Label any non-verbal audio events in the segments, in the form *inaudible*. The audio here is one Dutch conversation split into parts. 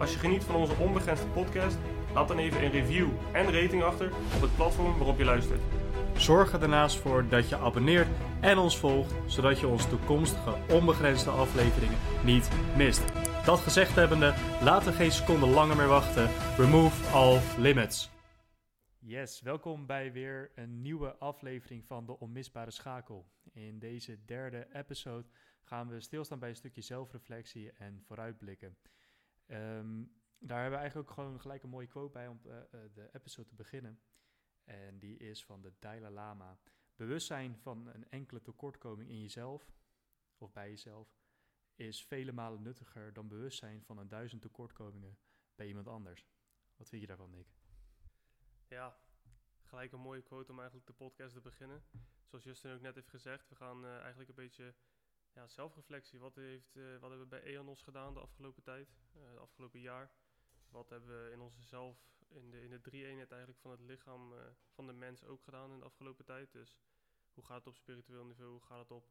Als je geniet van onze onbegrensde podcast, laat dan even een review en rating achter op het platform waarop je luistert. Zorg er daarnaast voor dat je abonneert en ons volgt, zodat je onze toekomstige onbegrensde afleveringen niet mist. Dat gezegd hebbende, laten we geen seconde langer meer wachten. Remove all limits. Yes, welkom bij weer een nieuwe aflevering van de Onmisbare Schakel. In deze derde episode gaan we stilstaan bij een stukje zelfreflectie en vooruitblikken. Ehm, daar hebben we eigenlijk ook gewoon gelijk een mooie quote bij om eh, eh, de episode te beginnen. En die is van de Dalai Lama. Bewustzijn van een enkele tekortkoming in jezelf of bij jezelf is vele malen nuttiger dan bewustzijn van een duizend tekortkomingen bij iemand anders. Wat vind je daarvan, Nick? Ja, gelijk een mooie quote om eigenlijk de podcast te beginnen. Zoals Justin ook net heeft gezegd, we gaan eh, eigenlijk een beetje ja, zelfreflectie. Wat, heeft, eh, wat hebben we bij EONOS gedaan de afgelopen tijd, uh, de afgelopen jaar? Wat hebben we in onze zelf, in de, in de drie-eenheid eigenlijk van het lichaam van de mens ook gedaan in de afgelopen tijd? Dus hoe gaat het op spiritueel niveau, hoe gaat het op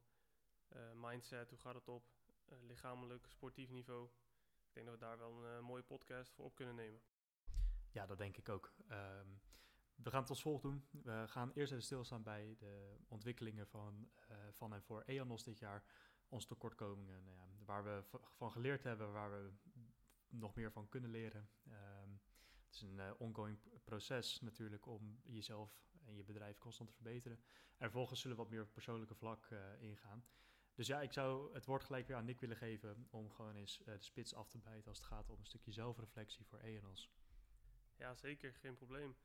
mindset, hoe gaat het op lichamelijk, sportief niveau? Ik denk dat we daar wel een mooie podcast voor op kunnen nemen. Ja, dat denk ik ook. Um, we gaan het als volgt doen. We gaan eerst even stilstaan bij de ontwikkelingen van, uh, van en voor EONOS dit jaar. Onze tekortkomingen, nou ja, waar we van geleerd hebben, waar we nog meer van kunnen leren. Um, het is een uh, ongoing proces natuurlijk om jezelf en je bedrijf constant te verbeteren. En vervolgens zullen we wat meer op persoonlijke vlak uh, ingaan. Dus ja, ik zou het woord gelijk weer aan Nick willen geven om gewoon eens de spits af te bijten als het gaat om een stukje zelfreflectie voor EONOS. Ja, zeker, geen probleem.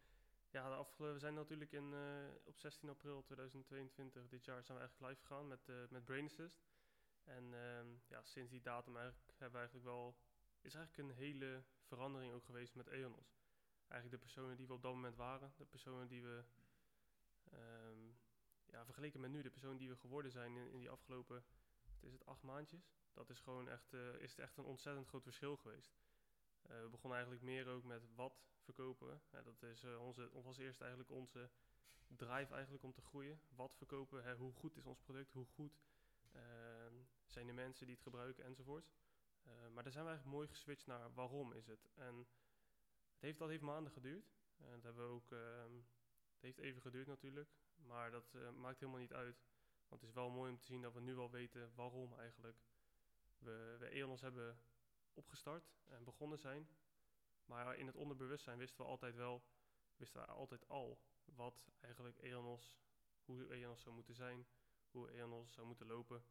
Ja, de afgelopen, we zijn natuurlijk in, uh, op 16 april 2022 dit jaar zijn we eigenlijk live gegaan met, uh, met Brain Assist. En uh, ja, sinds die datum hebben we eigenlijk wel, is eigenlijk een hele verandering ook geweest met EONOS. Eigenlijk de personen die we op dat moment waren, de personen die we, um, ja, vergeleken met nu, de personen die we geworden zijn in, in die afgelopen, wat is het, acht maandjes. Dat is gewoon echt, uh, is het echt een ontzettend groot verschil geweest. Uh, we begonnen eigenlijk meer ook met wat verkopen. Dat is uh, onze, was eerst eigenlijk onze drive eigenlijk om te groeien. Wat verkopen, hè, hoe goed is ons product, hoe goed uh, zijn de mensen die het gebruiken enzovoort. maar daar zijn we eigenlijk mooi geswitcht naar waarom is het. En het heeft, dat heeft maanden geduurd. Dat hebben we ook, ehm, het heeft even geduurd natuurlijk. Maar dat maakt helemaal niet uit. Want het is wel mooi om te zien dat we nu al weten waarom eigenlijk we, we EONOS hebben opgestart en begonnen zijn. Maar in het onderbewustzijn wisten we altijd wel, wisten we altijd al wat eigenlijk EONOS, hoe EONOS zou moeten zijn, hoe EONOS zou moeten lopen.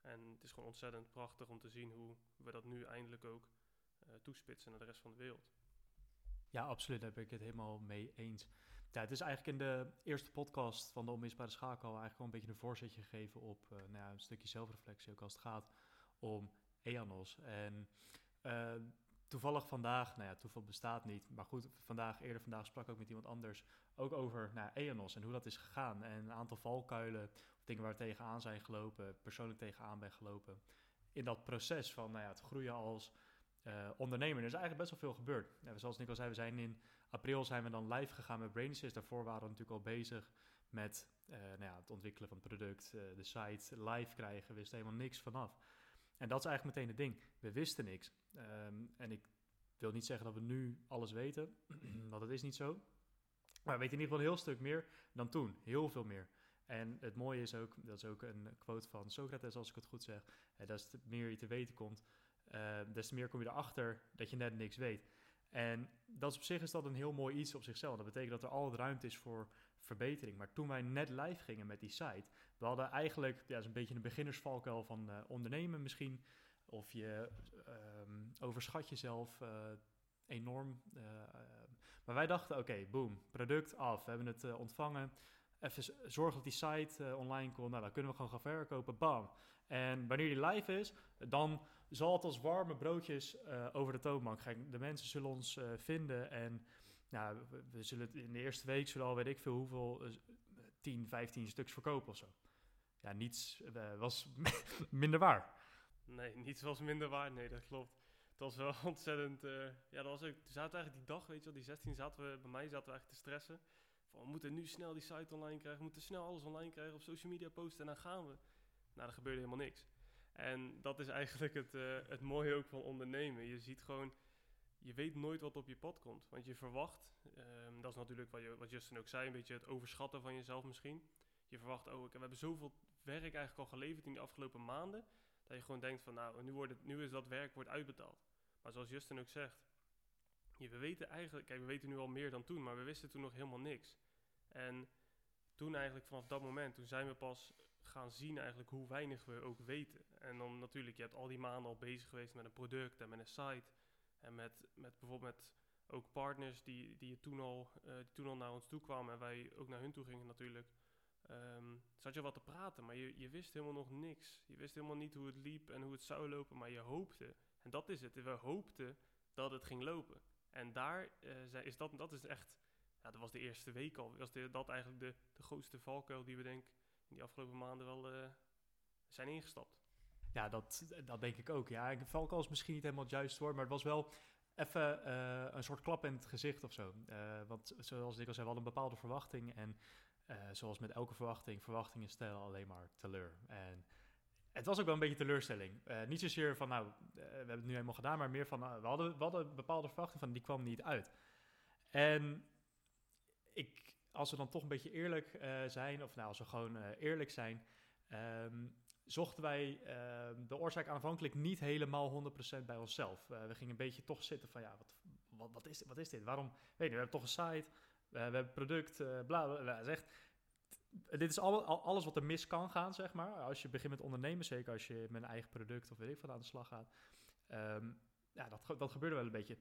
En het is gewoon ontzettend prachtig om te zien hoe we dat nu eindelijk ook uh, toespitsen naar de rest van de wereld. Ja, absoluut. Daar ben ik het helemaal mee eens. Het is eigenlijk in de eerste podcast van de Onmisbare Schakel eigenlijk gewoon een beetje een voorzetje gegeven op uh, nou ja, een stukje zelfreflectie, ook als het gaat om EANOS. En uh, toevallig vandaag, nou ja, toeval bestaat niet, maar goed, vandaag, eerder vandaag sprak ik ook met iemand anders ook over nou, EANOS en hoe dat is gegaan. En een aantal valkuilen, dingen waar we tegenaan zijn gelopen, persoonlijk tegenaan ben gelopen. In dat proces van nou ja, het groeien als uh, ondernemer. Er is eigenlijk best wel veel gebeurd. Ja, zoals Nico zei, we zijn in april zijn we dan live gegaan met Brainsys. Daarvoor waren we natuurlijk al bezig met uh, nou ja, het ontwikkelen van het product, de site live krijgen. We wisten helemaal niks vanaf. En dat is eigenlijk meteen het ding. We wisten niks. Um, en ik wil niet zeggen dat we nu alles weten, *clears throat* want dat is niet zo. Maar we weten in ieder geval een heel stuk meer dan toen. Heel veel meer. En het mooie is ook, dat is ook een quote van Socrates, als ik het goed zeg. Hè, des te meer je te weten komt, uh, des te meer kom je erachter dat je net niks weet. En dat is op zich is dat een heel mooi iets op zichzelf. Dat betekent dat er altijd ruimte is voor verbetering. Maar toen wij net live gingen met die site, we hadden eigenlijk, ja, een beetje een beginnersvalkuil van uh, ondernemen misschien. Of je um, overschat jezelf uh, enorm. Uh, maar wij dachten, oké, boom, product af. We hebben het ontvangen. even zorgen dat die site online komt. Nou, dan kunnen we gewoon gaan verkopen. Bam. En wanneer die live is, dan zal het als warme broodjes over de toonbank gaan. De mensen zullen ons vinden en ja, we, zullen in de eerste week zullen al weet ik veel hoeveel, 10, 15 stuks verkopen of zo. Ja, niets was *laughs* minder waar. Nee, niets was minder waar. Nee, dat klopt. Was wel *laughs* ontzettend. Uh, ja, dat was ook. Toen zaten eigenlijk die dag, weet je wel, die 16 zaten we bij mij zaten we eigenlijk te stressen. Van we moeten nu snel die site online krijgen, we moeten snel alles online krijgen, op social media posten en dan gaan we. Nou, er gebeurde helemaal niks. En dat is eigenlijk het, uh, het mooie ook van ondernemen. Je ziet gewoon, je weet nooit wat op je pad komt. Want je verwacht, um, dat is natuurlijk wat, je, wat Justin ook zei, een beetje het overschatten van jezelf misschien. Je verwacht, oh, we hebben zoveel werk eigenlijk al geleverd in de afgelopen maanden. Dat je gewoon denkt van nou, nu, wordt het, nu is dat werk wordt uitbetaald. Maar zoals Justin ook zegt, we weten eigenlijk, kijk, we weten nu al meer dan toen, maar we wisten toen nog helemaal niks. En toen eigenlijk vanaf dat moment, toen zijn we pas gaan zien eigenlijk hoe weinig we ook weten. En dan natuurlijk, je hebt al die maanden al bezig geweest met een product en met een site. En met, met bijvoorbeeld met ook partners die, die, toen al, uh, die toen al naar ons toe kwamen en wij ook naar hun toe gingen natuurlijk. Um, zat je wat te praten, maar je, je wist helemaal nog niks. Je wist helemaal niet hoe het liep en hoe het zou lopen, maar je hoopte. En dat is het. We hoopten dat het ging lopen. En daar uh, is dat, dat is echt, ja, dat was de eerste week al. Was dat eigenlijk de, de grootste valkuil die we denk in die afgelopen maanden wel uh, zijn ingestapt. Ja, dat, dat denk ik ook. Ja, valkuil is misschien niet helemaal het juiste woord, maar het was wel even uh, een soort klap in het gezicht of zo. want zoals ik al zei, we hadden een bepaalde verwachting en zoals met elke verwachting, verwachtingen stellen alleen maar teleur. En het was ook wel een beetje teleurstelling. Uh, niet zozeer van, nou, uh, we hebben het nu helemaal gedaan, maar meer van, we, hadden, we hadden bepaalde verwachting van, die kwam niet uit. En ik, als we dan toch een beetje eerlijk zijn, of nou, als we gewoon eerlijk zijn, um, zochten wij ehm, de oorzaak aanvankelijk niet helemaal 100% bij onszelf. we gingen een beetje toch zitten van, ja, wat, wat, wat, is, wat is dit? Waarom, weet we hebben toch een site, we, hebben product, bla, bla, bla. Zegt, dit is al, alles wat er mis kan gaan, zeg maar. Als je begint met ondernemen, zeker als je met een eigen product of weet ik wat aan de slag gaat. Um, ja, dat, dat gebeurde wel een beetje.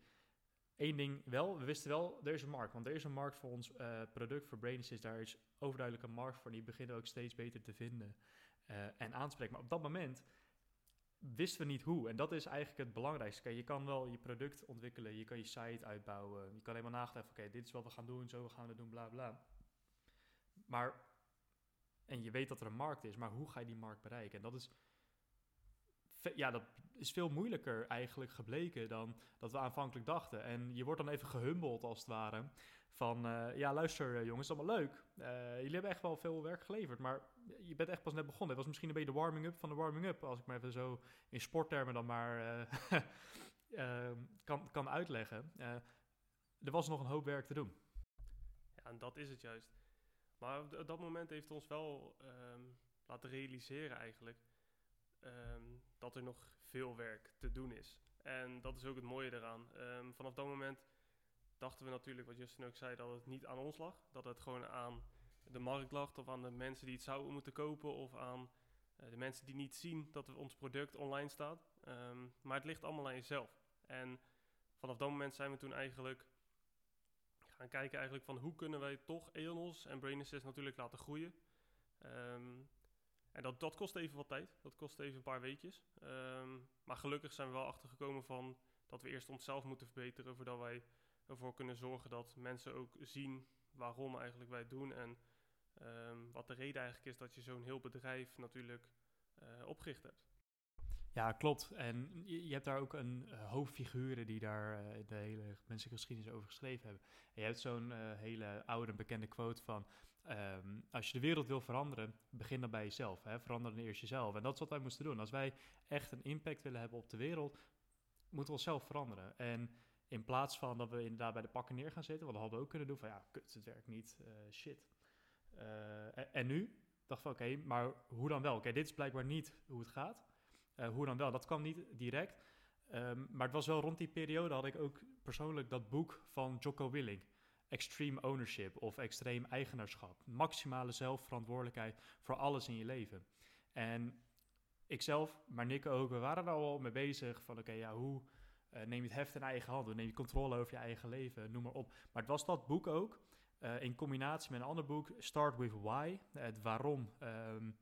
Eén ding wel, we wisten wel, er is een markt. Want er is een markt voor ons uh, product, voor Brainsys. Daar is overduidelijk een markt voor. Die beginnen we ook steeds beter te vinden uh, en aanspreken. Maar op dat moment wisten we niet hoe. En dat is eigenlijk het belangrijkste. Je kan wel je product ontwikkelen, je kan je site uitbouwen. Je kan helemaal nagedacht, oké, dit is wat we gaan doen, zo gaan we doen, bla bla. Maar, en je weet dat er een markt is, maar hoe ga je die markt bereiken? En dat is, ja, dat is veel moeilijker eigenlijk gebleken dan dat we aanvankelijk dachten. En je wordt dan even gehumbeld als het ware. Van, uh, ja luister uh, jongens, allemaal leuk. Uh, jullie hebben echt wel veel werk geleverd, maar je bent echt pas net begonnen. Het was misschien een beetje de warming-up van de warming-up. Als ik maar even zo in sporttermen dan maar *laughs* kan, kan uitleggen. er was nog een hoop werk te doen. Ja, en dat is het juist. Maar op dat moment heeft ons wel um, laten realiseren eigenlijk... Um, dat er nog veel werk te doen is. En dat is ook het mooie eraan. Um, vanaf dat moment dachten we natuurlijk, wat Justin ook zei, dat het niet aan ons lag. Dat het gewoon aan de markt lag of aan de mensen die het zouden moeten kopen of aan uh, de mensen die niet zien dat ons product online staat. Maar het ligt allemaal aan jezelf. En vanaf dat moment zijn we toen eigenlijk gaan kijken eigenlijk van hoe kunnen wij toch EONOS en Brain Assist natuurlijk laten groeien. Um, en dat, dat kost even wat tijd. Dat kost even een paar weekjes. Um, maar gelukkig zijn we wel achtergekomen van dat we eerst onszelf moeten verbeteren voordat wij ervoor kunnen zorgen dat mensen ook zien waarom eigenlijk wij het doen en um, wat de reden eigenlijk is dat je zo'n heel bedrijf natuurlijk uh, opgericht hebt. Ja, klopt. En je, hebt daar ook een uh, hoofdfiguren die daar uh, de hele menselijke geschiedenis over geschreven hebben. En je hebt zo'n hele oude bekende quote van... Um, als je de wereld wil veranderen, begin dan bij jezelf. Hè? Verander dan eerst jezelf. En dat is wat wij moesten doen. Als wij echt een impact willen hebben op de wereld, moeten we onszelf veranderen. En in plaats van dat we inderdaad bij de pakken neer gaan zitten, wat we hadden ook kunnen doen van ja, kut, het werkt niet, shit. Uh, en, nu dacht van oké, maar hoe dan wel? Oké, dit is blijkbaar niet hoe het gaat. Uh, hoe dan wel? Dat kwam niet direct. Um, maar het was wel rond die periode had ik ook persoonlijk dat boek van Jocko Willing. Extreme ownership of extreem eigenaarschap. Maximale zelfverantwoordelijkheid voor alles in je leven. En ikzelf, maar Nick ook, we waren er al mee bezig van oké, ja, hoe uh, neem je het heft in eigen hand, neem je controle over je eigen leven, noem maar op. Maar het was dat boek ook Uh, in combinatie met een ander boek, Start with Why, het waarom, um,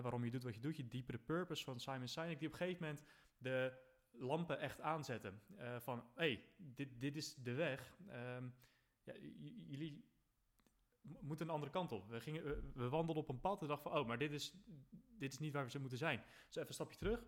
waarom je doet wat je doet, je diepere purpose van Simon Sinek, die op een gegeven moment de lampen echt aanzetten. Uh, van, hé, hey, dit, dit is de weg. Um, ja, jullie moeten een andere kant op. We, gingen, we, wandelden op een pad en dachten van, oh, maar dit is, dit is niet waar we moeten zijn. Dus even een stapje terug.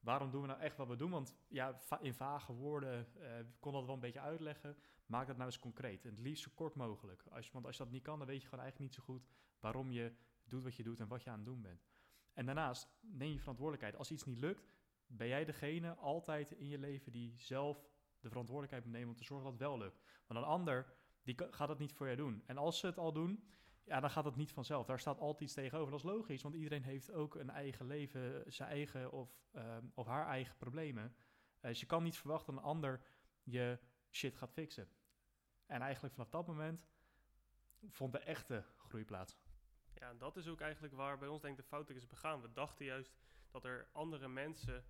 Waarom doen we nou echt wat we doen? Want ja, in vage woorden uh, kon dat wel een beetje uitleggen. Maak dat nou eens concreet. En het liefst zo kort mogelijk. Als want als je dat niet kan, dan weet je gewoon eigenlijk niet zo goed waarom je doet wat je doet en wat je aan het doen bent. En daarnaast neem je verantwoordelijkheid. Als iets niet lukt, ben jij degene altijd in je leven die zelf de verantwoordelijkheid moet nemen om te zorgen dat het wel lukt. Want een ander, die gaat het niet voor jou doen. En als ze het al doen, ja, dan gaat het niet vanzelf. Daar staat altijd iets tegenover. Dat is logisch, want iedereen heeft ook een eigen leven, zijn eigen of, ehm, of haar eigen problemen. Uh, dus je kan niet verwachten dat een ander je shit gaat fixen. En eigenlijk vanaf dat moment vond de echte groei plaats. Ja, dat is ook eigenlijk waar bij ons denk ik de fout is begaan. We dachten juist dat er andere mensen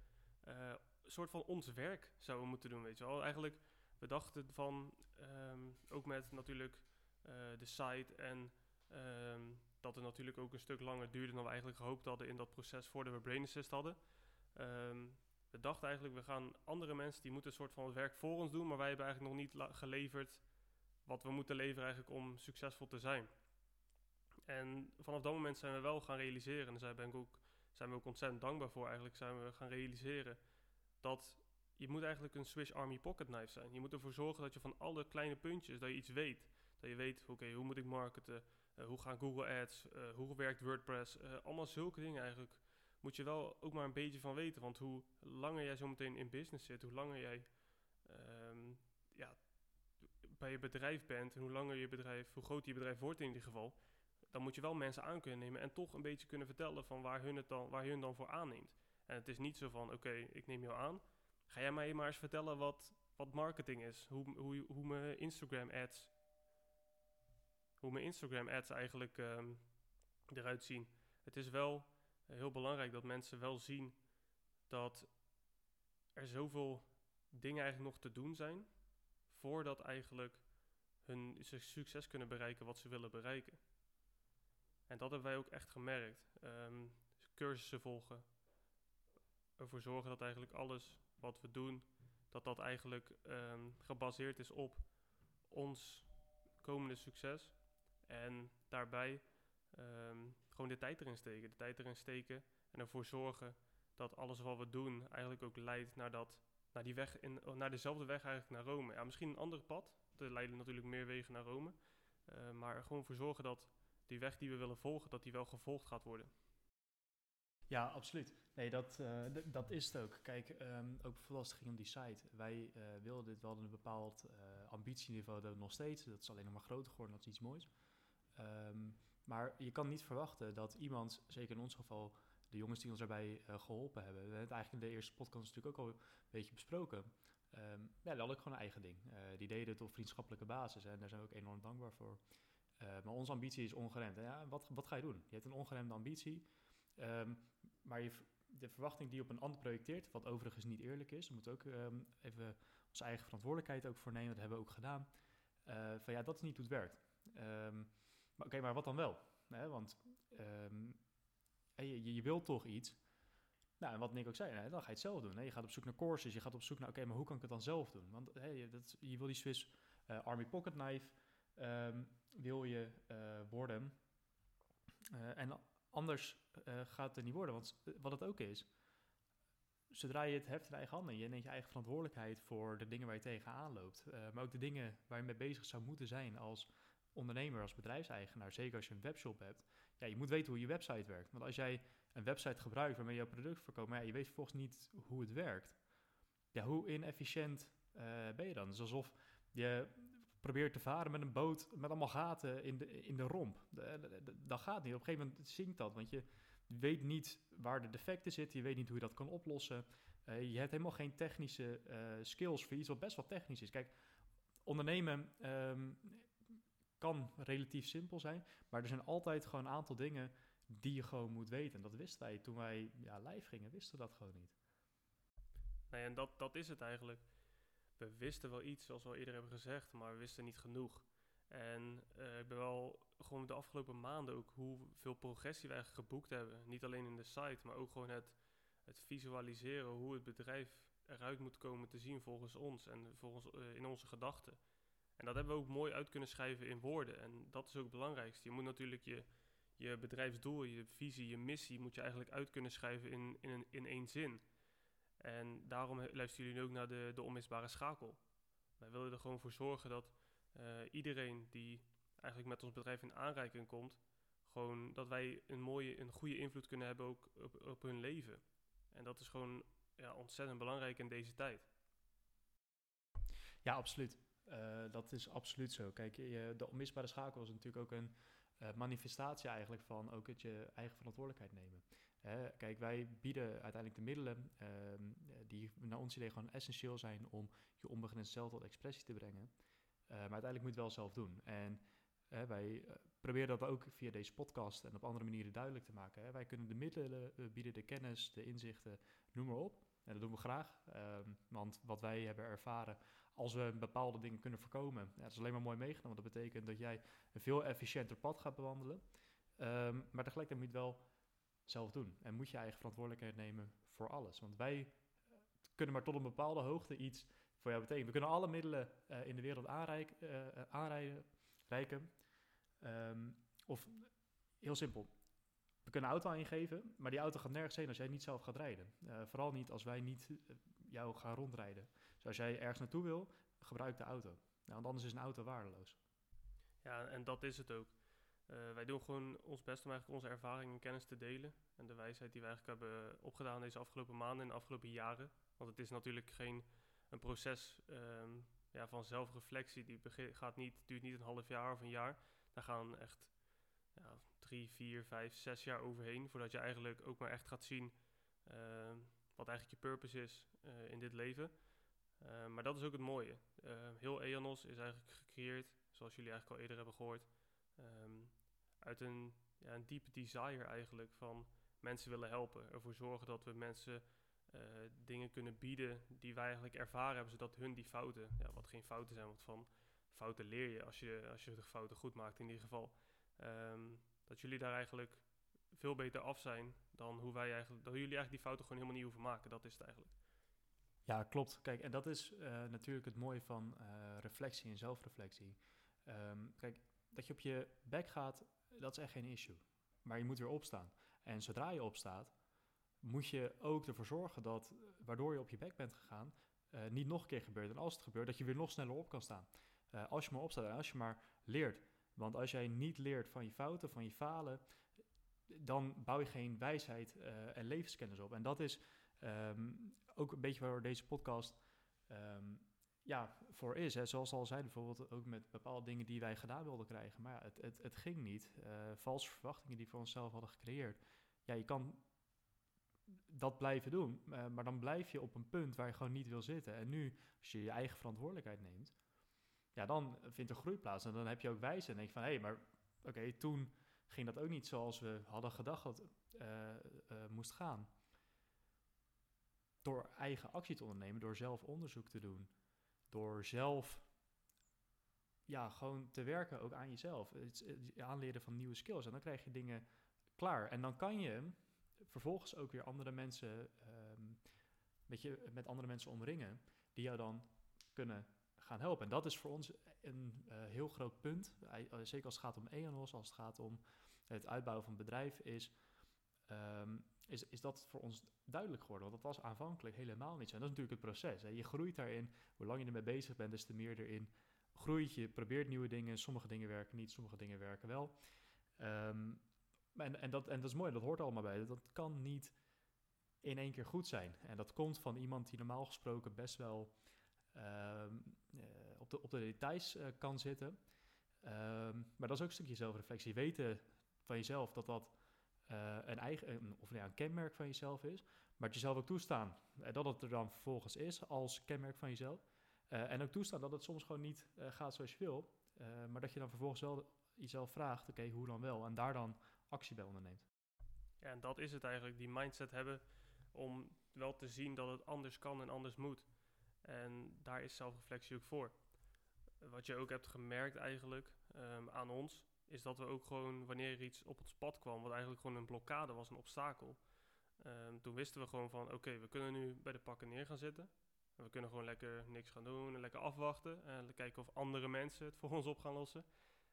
uh, een soort van ons werk zouden moeten doen, weet je wel. Eigenlijk, we dachten van, um, ook met natuurlijk uh, de site en um, dat het natuurlijk ook een stuk langer duurde dan we eigenlijk gehoopt hadden in dat proces voordat we Brain Assist hadden. Um, we dachten eigenlijk, we gaan andere mensen, die moeten een soort van het werk voor ons doen, maar wij hebben eigenlijk nog niet geleverd wat we moeten leveren eigenlijk om succesvol te zijn. En vanaf dat moment zijn we wel gaan realiseren, en daar ben ik ook, zijn we ook ontzettend dankbaar voor eigenlijk, zijn we gaan realiseren dat je moet eigenlijk een Swiss Army Pocket Knife zijn. Je moet ervoor zorgen dat je van alle kleine puntjes, dat je iets weet. Dat je weet, oké, hoe moet ik marketen? Uh, hoe gaan Google Ads? Uh, hoe werkt WordPress? Uh, allemaal zulke dingen eigenlijk. Moet je wel ook maar een beetje van weten. Want hoe langer jij zometeen in business zit, hoe langer jij um, ja, bij je bedrijf bent en hoe langer je bedrijf, hoe groter je bedrijf wordt in ieder geval, dan moet je wel mensen aan kunnen nemen en toch een beetje kunnen vertellen van waar hun het dan, waar hun dan voor aanneemt. En het is niet zo van, oké, ik neem jou aan. Ga jij mij maar eens vertellen wat, wat marketing is, hoe, hoe, hoe mijn Instagram ads, hoe mijn Instagram ads eigenlijk um, eruit zien. Het is wel heel belangrijk dat mensen wel zien dat er zoveel dingen eigenlijk nog te doen zijn voordat eigenlijk hun succes kunnen bereiken wat ze willen bereiken. En dat hebben wij ook echt gemerkt. Um, cursussen volgen. Ervoor zorgen dat eigenlijk alles wat we doen, dat dat eigenlijk um, gebaseerd is op ons komende succes. En daarbij um, gewoon de tijd erin steken. De tijd erin steken en ervoor zorgen dat alles wat we doen eigenlijk ook leidt naar dat naar, die weg in, oh, naar dezelfde weg eigenlijk naar Rome. Ja, misschien een ander pad. Er leiden natuurlijk meer wegen naar Rome. Uh, maar gewoon voor zorgen dat die weg die we willen volgen, dat die wel gevolgd gaat worden. Ja, absoluut. Nee, dat, uh, dat is het ook. Kijk, um, ook bijvoorbeeld als het ging om die site. Wij uh, wilden dit wel een bepaald ambitieniveau, dat nog steeds. Dat is alleen nog maar groter geworden, dat is iets moois. Um, maar je kan niet verwachten dat iemand, zeker in ons geval, de jongens die ons daarbij geholpen hebben. We hebben het eigenlijk in de eerste podcast natuurlijk ook al een beetje besproken. Um, ja, die hadden ook gewoon een eigen ding. Die deden het op vriendschappelijke basis en daar zijn we ook enorm dankbaar voor. Uh, maar onze ambitie is ongeremd. Ja, wat, wat ga je doen? Je hebt een ongeremde ambitie, um, maar je, de verwachting die je op een ander projecteert, wat overigens niet eerlijk is, we moeten ook um, even onze eigen verantwoordelijkheid ook voor nemen, dat hebben we ook gedaan. van ja, dat is niet hoe het werkt. maar oké, maar wat dan wel? Want je, je wilt toch iets. Nou, en wat Nick ook zei, hè, dan ga je het zelf doen. Je gaat op zoek naar courses, je gaat op zoek naar, oké, maar hoe kan ik het dan zelf doen? Want hey, dat, je wil die Swiss uh, Army Pocket Knife, wil je uh, worden. Uh, en anders gaat het niet worden, want wat het ook is, zodra je het heft in eigen handen, je neemt je eigen verantwoordelijkheid voor de dingen waar je tegenaan loopt, maar ook de dingen waar je mee bezig zou moeten zijn als ondernemer, als bedrijfseigenaar, zeker als je een webshop hebt, ja, je moet weten hoe je website werkt. Want als jij een website gebruikt waarmee je jouw product verkoopt, maar je weet vervolgens niet hoe het werkt. Ja, hoe inefficiënt ben je dan? Het is alsof je probeert te varen met een boot met allemaal gaten in de, in de romp. Dat gaat niet. Op een gegeven moment zinkt dat, want je weet niet waar de defecten zitten, je weet niet hoe je dat kan oplossen. Uh, je hebt helemaal geen technische uh, skills voor iets wat best wel technisch is. Kijk, ondernemen um, kan relatief simpel zijn, maar er zijn altijd gewoon een aantal dingen die je gewoon moet weten. En dat wisten wij toen wij ja, live gingen, wisten we dat gewoon niet. Nee, en dat, dat is het eigenlijk. We wisten wel iets, zoals we al eerder hebben gezegd, maar we wisten niet genoeg. En eh, ik ben wel gewoon de afgelopen maanden ook hoeveel progressie we eigenlijk geboekt hebben. Niet alleen in de site, maar ook gewoon het, het visualiseren hoe het bedrijf eruit moet komen te zien volgens ons en volgens, eh, in onze gedachten. En dat hebben we ook mooi uit kunnen schrijven in woorden. En dat is ook het belangrijkste. Je moet natuurlijk je, je bedrijfsdoel, je visie, je missie, moet je eigenlijk uit kunnen schrijven in, in, in één zin. En daarom luisteren jullie nu ook naar de, de onmisbare schakel. Wij willen er gewoon voor zorgen dat uh, iedereen die eigenlijk met ons bedrijf in aanraking komt, gewoon dat wij een mooie, een goede invloed kunnen hebben ook op, op hun leven. En dat is gewoon ja, ontzettend belangrijk in deze tijd. Ja, absoluut. Uh, dat is absoluut zo. Kijk, je, de onmisbare schakel is natuurlijk ook een uh, manifestatie eigenlijk van ook het je eigen verantwoordelijkheid nemen. Kijk, wij bieden uiteindelijk de middelen uh, die naar ons idee gewoon essentieel zijn om je onbegrensd zelf tot expressie te brengen. Uh, maar uiteindelijk moet je het wel zelf doen. En wij proberen dat ook via deze podcast en op andere manieren duidelijk te maken. Wij kunnen de middelen bieden, de kennis, de inzichten, noem maar op. En dat doen we graag, um, want wat wij hebben ervaren, als we bepaalde dingen kunnen voorkomen, ja, dat is alleen maar mooi meegenomen. Dat betekent dat jij een veel efficiënter pad gaat bewandelen. Um, maar tegelijkertijd moet je het wel zelf doen. En moet je eigen verantwoordelijkheid nemen voor alles. Want wij uh, kunnen maar tot een bepaalde hoogte iets voor jou betekenen. We kunnen alle middelen uh, in de wereld aanreik, uh, aanreiken. Um, of heel simpel, we kunnen auto aan je geven, maar die auto gaat nergens heen als jij niet zelf gaat rijden. Vooral niet als wij niet jou gaan rondrijden. Dus als jij ergens naartoe wil, gebruik de auto. Nou, want anders is een auto waardeloos. Ja, en dat is het ook. Uh, wij doen gewoon ons best om eigenlijk onze ervaring en kennis te delen. En de wijsheid die we eigenlijk hebben opgedaan deze afgelopen maanden en de afgelopen jaren. Want het is natuurlijk geen een proces um, ja, van zelfreflectie. Die gaat niet, duurt niet een half jaar of een jaar. Daar gaan echt ja, drie, vier, vijf, zes jaar overheen. Voordat je eigenlijk ook maar echt gaat zien uh, wat eigenlijk je purpose is uh, in dit leven. Uh, maar dat is ook het mooie. heel EONOS is eigenlijk gecreëerd, zoals jullie eigenlijk al eerder hebben gehoord, uit een, ja, een diepe desire eigenlijk van mensen willen helpen. Ervoor zorgen dat we mensen dingen kunnen bieden die wij eigenlijk ervaren hebben, zodat hun die fouten, ja, wat geen fouten zijn, want van fouten leer je als je, als je de fouten goed maakt in ieder geval. Um, dat jullie daar eigenlijk veel beter af zijn dan hoe wij eigenlijk, dat jullie eigenlijk die fouten gewoon helemaal niet hoeven maken. Dat is het eigenlijk. Ja, klopt. Kijk, en dat is uh, natuurlijk het mooie van uh, reflectie en zelfreflectie. Um, kijk, dat je op je bek gaat, dat is echt geen issue. Maar je moet weer opstaan. En zodra je opstaat, moet je ook ervoor zorgen dat, waardoor je op je bek bent gegaan, uh, niet nog een keer gebeurt. En als het gebeurt, dat je weer nog sneller op kan staan. als je maar opstaat en als je maar leert want als jij niet leert van je fouten, van je falen, dan bouw je geen wijsheid en levenskennis op. En dat is um, ook een beetje waar deze podcast um, ja, voor is. Hè. Zoals al zei, bijvoorbeeld ook met bepaalde dingen die wij gedaan wilden krijgen. Maar ja, het, het, het ging niet. Uh, valse verwachtingen die we onszelf hadden gecreëerd. Ja, je kan dat blijven doen, uh, maar dan blijf je op een punt waar je gewoon niet wil zitten. En nu, als je je eigen verantwoordelijkheid neemt, ja, dan vindt er groei plaats. En dan heb je ook wijze en denk je van, hé, hey, maar oké, toen ging dat ook niet zoals we hadden gedacht dat uh, moest gaan. Door eigen actie te ondernemen, door zelf onderzoek te doen, door zelf ja, gewoon te werken ook aan jezelf. Het, aanleren van nieuwe skills. En dan krijg je dingen klaar. En dan kan je vervolgens ook weer andere mensen, um, met, je, met andere mensen omringen, die jou dan kunnen gaan helpen. En dat is voor ons een uh, heel groot punt. Zeker als het gaat om EONOS, als het gaat om het uitbouwen van bedrijf, is, um, is, is dat voor ons duidelijk geworden. Want dat was aanvankelijk helemaal niet zo. En dat is natuurlijk het proces. Hè. Je groeit daarin. Hoe lang je ermee bezig bent, des te meer erin groeit je. probeert nieuwe dingen. Sommige dingen werken niet, sommige dingen werken wel. Um, en, en, dat, en dat is mooi, dat hoort allemaal bij. Dat kan niet in één keer goed zijn. En dat komt van iemand die normaal gesproken best wel uh, op, de, op de details uh, kan zitten. Um, maar dat is ook een stukje zelfreflectie. Weten van jezelf dat dat uh, een eigen, of ja, een kenmerk van jezelf is. Maar het jezelf ook toestaan. En dat het er dan vervolgens is als kenmerk van jezelf. en ook toestaan dat het soms gewoon niet gaat zoals je wil. maar dat je dan vervolgens wel jezelf vraagt, oké, hoe dan wel? En daar dan actie bij onderneemt. Ja, en dat is het eigenlijk. Die mindset hebben om wel te zien dat het anders kan en anders moet. En daar is zelfreflectie ook voor. wat je ook hebt gemerkt eigenlijk ehm, aan ons, is dat we ook gewoon, wanneer er iets op ons pad kwam, wat eigenlijk gewoon een blokkade was, een obstakel, ehm, toen wisten we gewoon van, oké, we kunnen nu bij de pakken neer gaan zitten. En we kunnen gewoon lekker niks gaan doen en lekker afwachten en kijken of andere mensen het *laughs* voor ons op gaan lossen.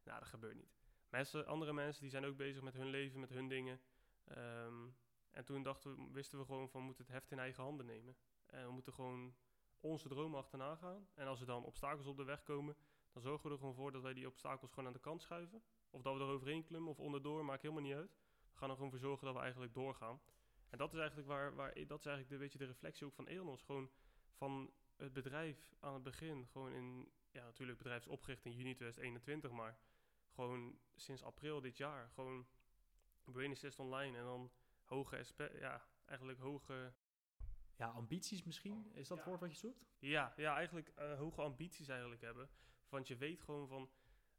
Nou, dat gebeurt niet. Mensen, andere mensen die zijn ook bezig met hun leven, met hun dingen. Ehm, en toen dachten we, wisten we gewoon van, we moeten het heft in eigen handen nemen. En we moeten gewoon onze dromen achterna gaan. En als er dan obstakels op de weg komen, dan zorgen we er gewoon voor dat wij die obstakels gewoon aan de kant schuiven. Of dat we er overheen klimmen of onderdoor, maakt helemaal niet uit. We gaan er gewoon voor zorgen dat we eigenlijk doorgaan. En dat is eigenlijk, waar, waar, dat is eigenlijk de, beetje de reflectie ook van Eonos. Gewoon van het bedrijf aan het begin. Gewoon in, ja natuurlijk, het bedrijf is opgericht in juni 2021, maar gewoon sinds april dit jaar. Gewoon Brain Assist Online en dan hoge, ja, eigenlijk hoge ja, ambities misschien? Is dat het woord wat je zoekt? Ja, ja eigenlijk uh, hoge ambities eigenlijk hebben. Want je weet gewoon van,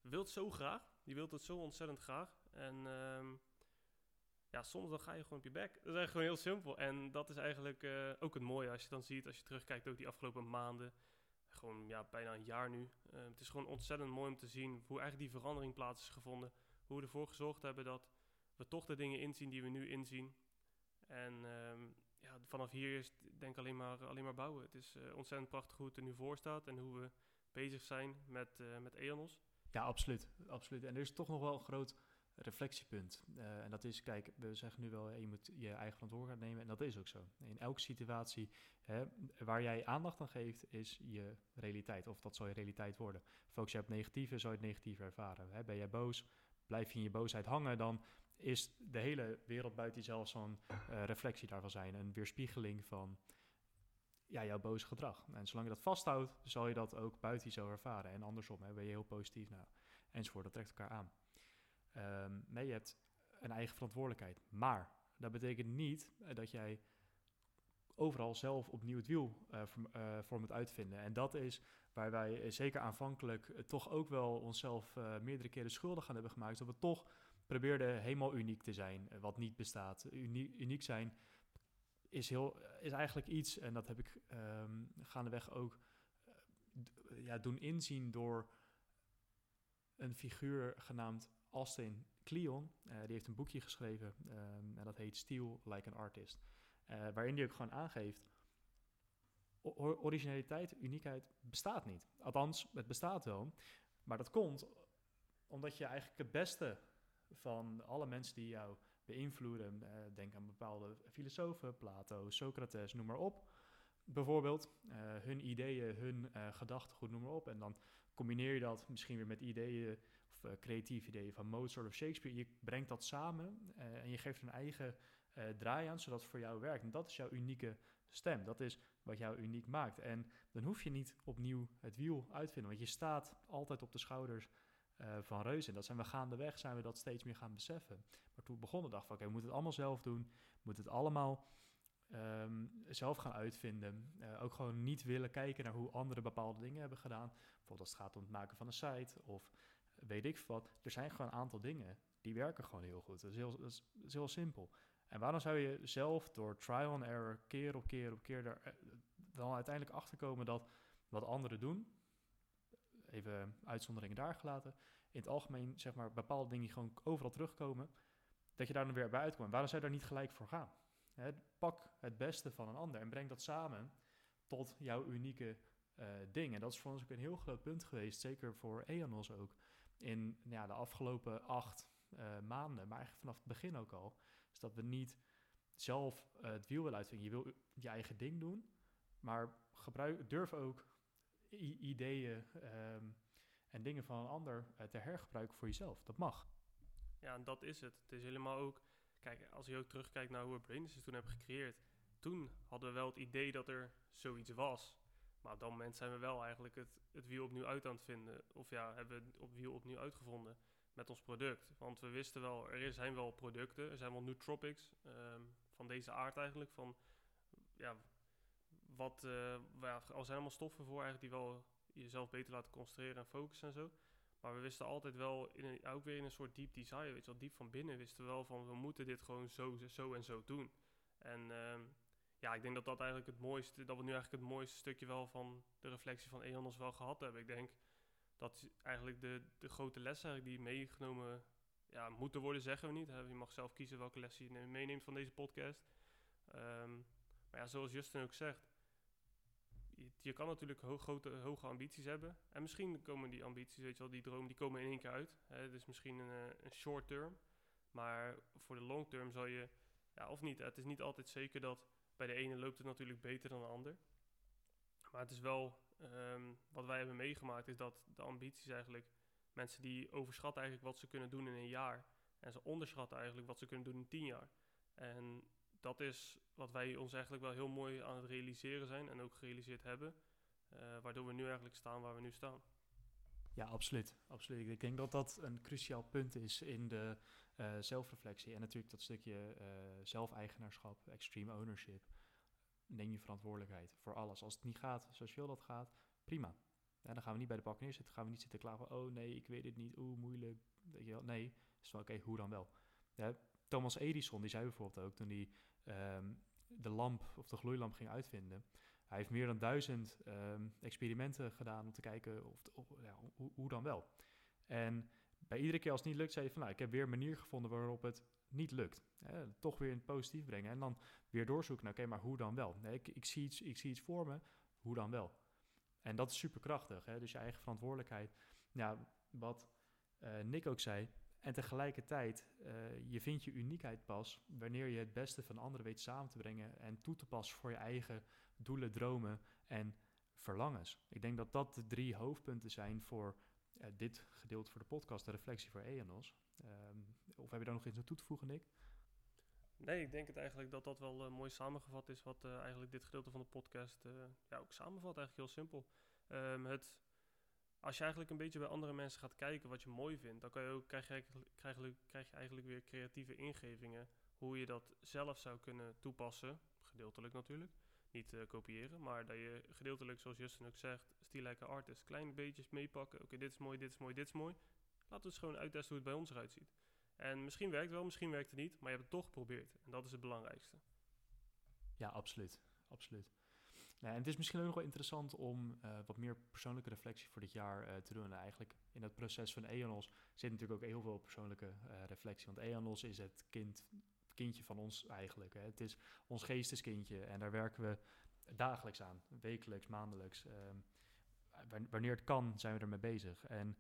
wilt zo graag. Je wilt het zo ontzettend graag. En um, ja, soms dan ga je gewoon op je bek. Dat is eigenlijk gewoon heel simpel. En dat is eigenlijk uh, ook het mooie als je dan ziet, als je terugkijkt ook die afgelopen maanden. Gewoon ja, bijna een jaar nu. Uh, het is gewoon ontzettend mooi om te zien hoe eigenlijk die verandering plaats is gevonden. Hoe we ervoor gezorgd hebben dat we toch de dingen inzien die we nu inzien. En um, ja, vanaf hier is denk ik alleen maar, alleen maar bouwen. Het is uh, ontzettend prachtig hoe het er nu voor staat en hoe we bezig zijn met, uh, met EONOS. Ja, absoluut, absoluut. En er is toch nog wel een groot reflectiepunt. Uh, en dat is, kijk, we zeggen nu wel, je moet je eigen verantwoordelijkheid nemen. En dat is ook zo. In elke situatie hè, waar jij aandacht aan geeft, is je realiteit. Of dat zal je realiteit worden. Focus je op negatieve, zal je het negatief ervaren. Hè, ben jij boos, blijf je in je boosheid hangen, dan is de hele wereld buiten jezelf zo'n uh, reflectie daarvan zijn. Een weerspiegeling van ja, jouw boze gedrag. En zolang je dat vasthoudt, zal je dat ook buiten jezelf ervaren. En andersom, hè, ben je heel positief nou, enzovoort. Dat trekt elkaar aan. Um, nee, je hebt een eigen verantwoordelijkheid. Maar dat betekent niet uh, dat jij overal zelf opnieuw het wiel uh, voor, moet uitvinden. En dat is waar wij zeker aanvankelijk toch ook wel onszelf meerdere keren schuldig aan hebben gemaakt. Dat we toch probeerde helemaal uniek te zijn, eh, wat niet bestaat. Unie, uniek zijn is, heel, is eigenlijk iets, en dat heb ik um, gaandeweg ook uh, ja, doen inzien door een figuur genaamd Austin Kleon. Uh, die heeft een boekje geschreven um, en dat heet Steal Like an Artist. Uh, waarin hij ook gewoon aangeeft, originaliteit, uniekheid bestaat niet. Althans, het bestaat wel, maar dat komt omdat je eigenlijk het beste van alle mensen die jou beïnvloeden. Uh, denk aan bepaalde filosofen, Plato, Socrates, noem maar op. Bijvoorbeeld uh, hun ideeën, hun uh, gedachtegoed, noem maar op. En dan combineer je dat misschien weer met ideeën of creatieve ideeën van Mozart of Shakespeare. Je brengt dat samen en je geeft een eigen draai aan, zodat het voor jou werkt. En dat is jouw unieke stem. Dat is wat jou uniek maakt. En dan hoef je niet opnieuw het wiel uit te vinden, want je staat altijd op de schouders uh, van reuzen. Dat zijn we gaandeweg zijn we dat steeds meer gaan beseffen. Maar toen begonnen dachten we, oké, okay, we moeten het allemaal zelf doen. We moeten het allemaal um, zelf gaan uitvinden. Uh, ook gewoon niet willen kijken naar hoe anderen bepaalde dingen hebben gedaan. Bijvoorbeeld als het gaat om het maken van een site of weet ik wat. Er zijn gewoon een aantal dingen die werken gewoon heel goed. Dat is heel, is, heel simpel. En waarom zou je zelf door trial and error keer op keer op keer er, dan uiteindelijk achterkomen dat wat anderen doen, even uitzonderingen daar gelaten. In het algemeen, zeg maar, bepaalde dingen die gewoon overal terugkomen, dat je daar dan weer bij uitkomt. Waarom zou je daar niet gelijk voor gaan? Pak het beste van een ander en breng dat samen tot jouw unieke uh, ding. En dat is voor ons ook een heel groot punt geweest, zeker voor EONOS ook. In ja, de afgelopen acht uh, maanden, maar eigenlijk vanaf het begin ook al, is dat we niet zelf uh, het wiel willen uitvinden. Je wil je eigen ding doen, maar gebruik, durf ook ideeën um, en dingen van een ander uh, te hergebruiken voor jezelf. Dat mag. Ja, en dat is het. Het is helemaal ook... Kijk, als je ook terugkijkt naar hoe we Brainsys toen hebben gecreëerd... Toen hadden we wel het idee dat er zoiets was. Maar op dat moment zijn we wel eigenlijk het, het wiel opnieuw uit aan het vinden. Of ja, hebben we het wiel opnieuw uitgevonden met ons product. Want we wisten wel, er zijn wel producten, er zijn wel nootropics um, van deze aard eigenlijk. Van, ja, wat, uh, ja, er zijn allemaal stoffen voor eigenlijk die wel jezelf beter laten concentreren en focussen en zo. Maar we wisten altijd wel, in ook weer in een soort deep desire, weet je wel, diep van binnen wisten we wel van, we moeten dit gewoon zo, zo en zo doen. En um, ja, ik denk dat dat eigenlijk het mooiste, dat we nu eigenlijk het mooiste stukje wel van de reflectie van Eonos wel gehad hebben. Ik denk, dat eigenlijk de, de grote lessen die meegenomen ja, moeten worden, zeggen we niet. Je mag zelf kiezen welke lessen je meeneemt van deze podcast. Ehm, maar ja, zoals Justin ook zegt, je, kan natuurlijk grote, hoge ambities hebben. En misschien komen die ambities, weet je wel, die droom, die komen in één keer uit. Hè. Dus misschien een, eh, een short term. Maar voor de long term zal je, ja, of niet. Het is niet altijd zeker dat bij de ene loopt het natuurlijk beter dan de ander. Maar het is wel, ehm, wat wij hebben meegemaakt, is dat de ambities eigenlijk, mensen die overschatten eigenlijk wat ze kunnen doen in een jaar. En ze onderschatten eigenlijk wat ze kunnen doen in tien jaar. En dat is wat wij ons eigenlijk wel heel mooi aan het realiseren zijn en ook gerealiseerd hebben. Uh, waardoor we nu eigenlijk staan waar we nu staan. Ja, absoluut. absoluut. Ik denk dat dat een cruciaal punt is in de uh, zelfreflectie. En natuurlijk dat stukje uh, zelfeigenaarschap, extreme ownership. Neem je verantwoordelijkheid voor alles. Als het niet gaat zoals je wil dat gaat, prima. Dan gaan we niet bij de bak neerzitten. gaan we niet zitten klagen. Oh nee, ik weet het niet. Oeh, moeilijk. Nee, is van oké, hoe dan wel? Ja, Thomas Edison, die zei bijvoorbeeld ook toen hij um, de lamp of de gloeilamp ging uitvinden. Hij heeft meer dan duizend um, experimenten gedaan om te kijken of, ja, hoe, dan wel. En bij iedere keer als het niet lukt, zei hij van nou, ik heb weer een manier gevonden waarop het niet lukt. Toch weer in het positief brengen. En dan weer doorzoeken, nou, oké, maar hoe dan wel? Nee, ik, ik, zie iets, ik zie iets voor me, hoe dan wel? En dat is superkrachtig. Hè? Dus je eigen verantwoordelijkheid. Wat uh, Nick ook zei, en tegelijkertijd, uh, je vindt je uniekheid pas wanneer je het beste van anderen weet samen te brengen en toe te passen voor je eigen doelen, dromen en verlangens. Ik denk dat dat de drie hoofdpunten zijn voor uh, dit gedeelte voor de podcast, de reflectie voor EANOS. Um, of heb je daar nog iets aan toe te voegen, Nick? Nee, ik denk het eigenlijk dat dat wel uh, mooi samengevat is, wat eigenlijk dit gedeelte van de podcast ja, ook samenvat. Eigenlijk heel simpel. Um, het als je eigenlijk een beetje bij andere mensen gaat kijken wat je mooi vindt, dan je ook, krijg, je eigenlijk, krijg, je eigenlijk weer creatieve ingevingen. Hoe je dat zelf zou kunnen toepassen. Gedeeltelijk natuurlijk. Niet uh, kopiëren, maar dat je gedeeltelijk, zoals Justin ook zegt, stilijke artist, kleine beetjes meepakken. Oké, dit is mooi, dit is mooi, dit is mooi. Laten we eens gewoon uittesten hoe het bij ons eruit ziet. En misschien werkt het wel, misschien werkt het niet, maar je hebt het toch geprobeerd. En dat is het belangrijkste. Ja, absoluut. absoluut. Nou, en het is misschien ook nog wel interessant om uh, wat meer persoonlijke reflectie voor dit jaar uh, te doen. En eigenlijk in het proces van EONOS zit natuurlijk ook heel veel persoonlijke uh, reflectie. Want EONOS is het kind, kindje van ons eigenlijk. Hè. Het is ons geesteskindje en daar werken we dagelijks aan. Wekelijks, maandelijks. Ehm, wanneer het kan, zijn we ermee bezig. En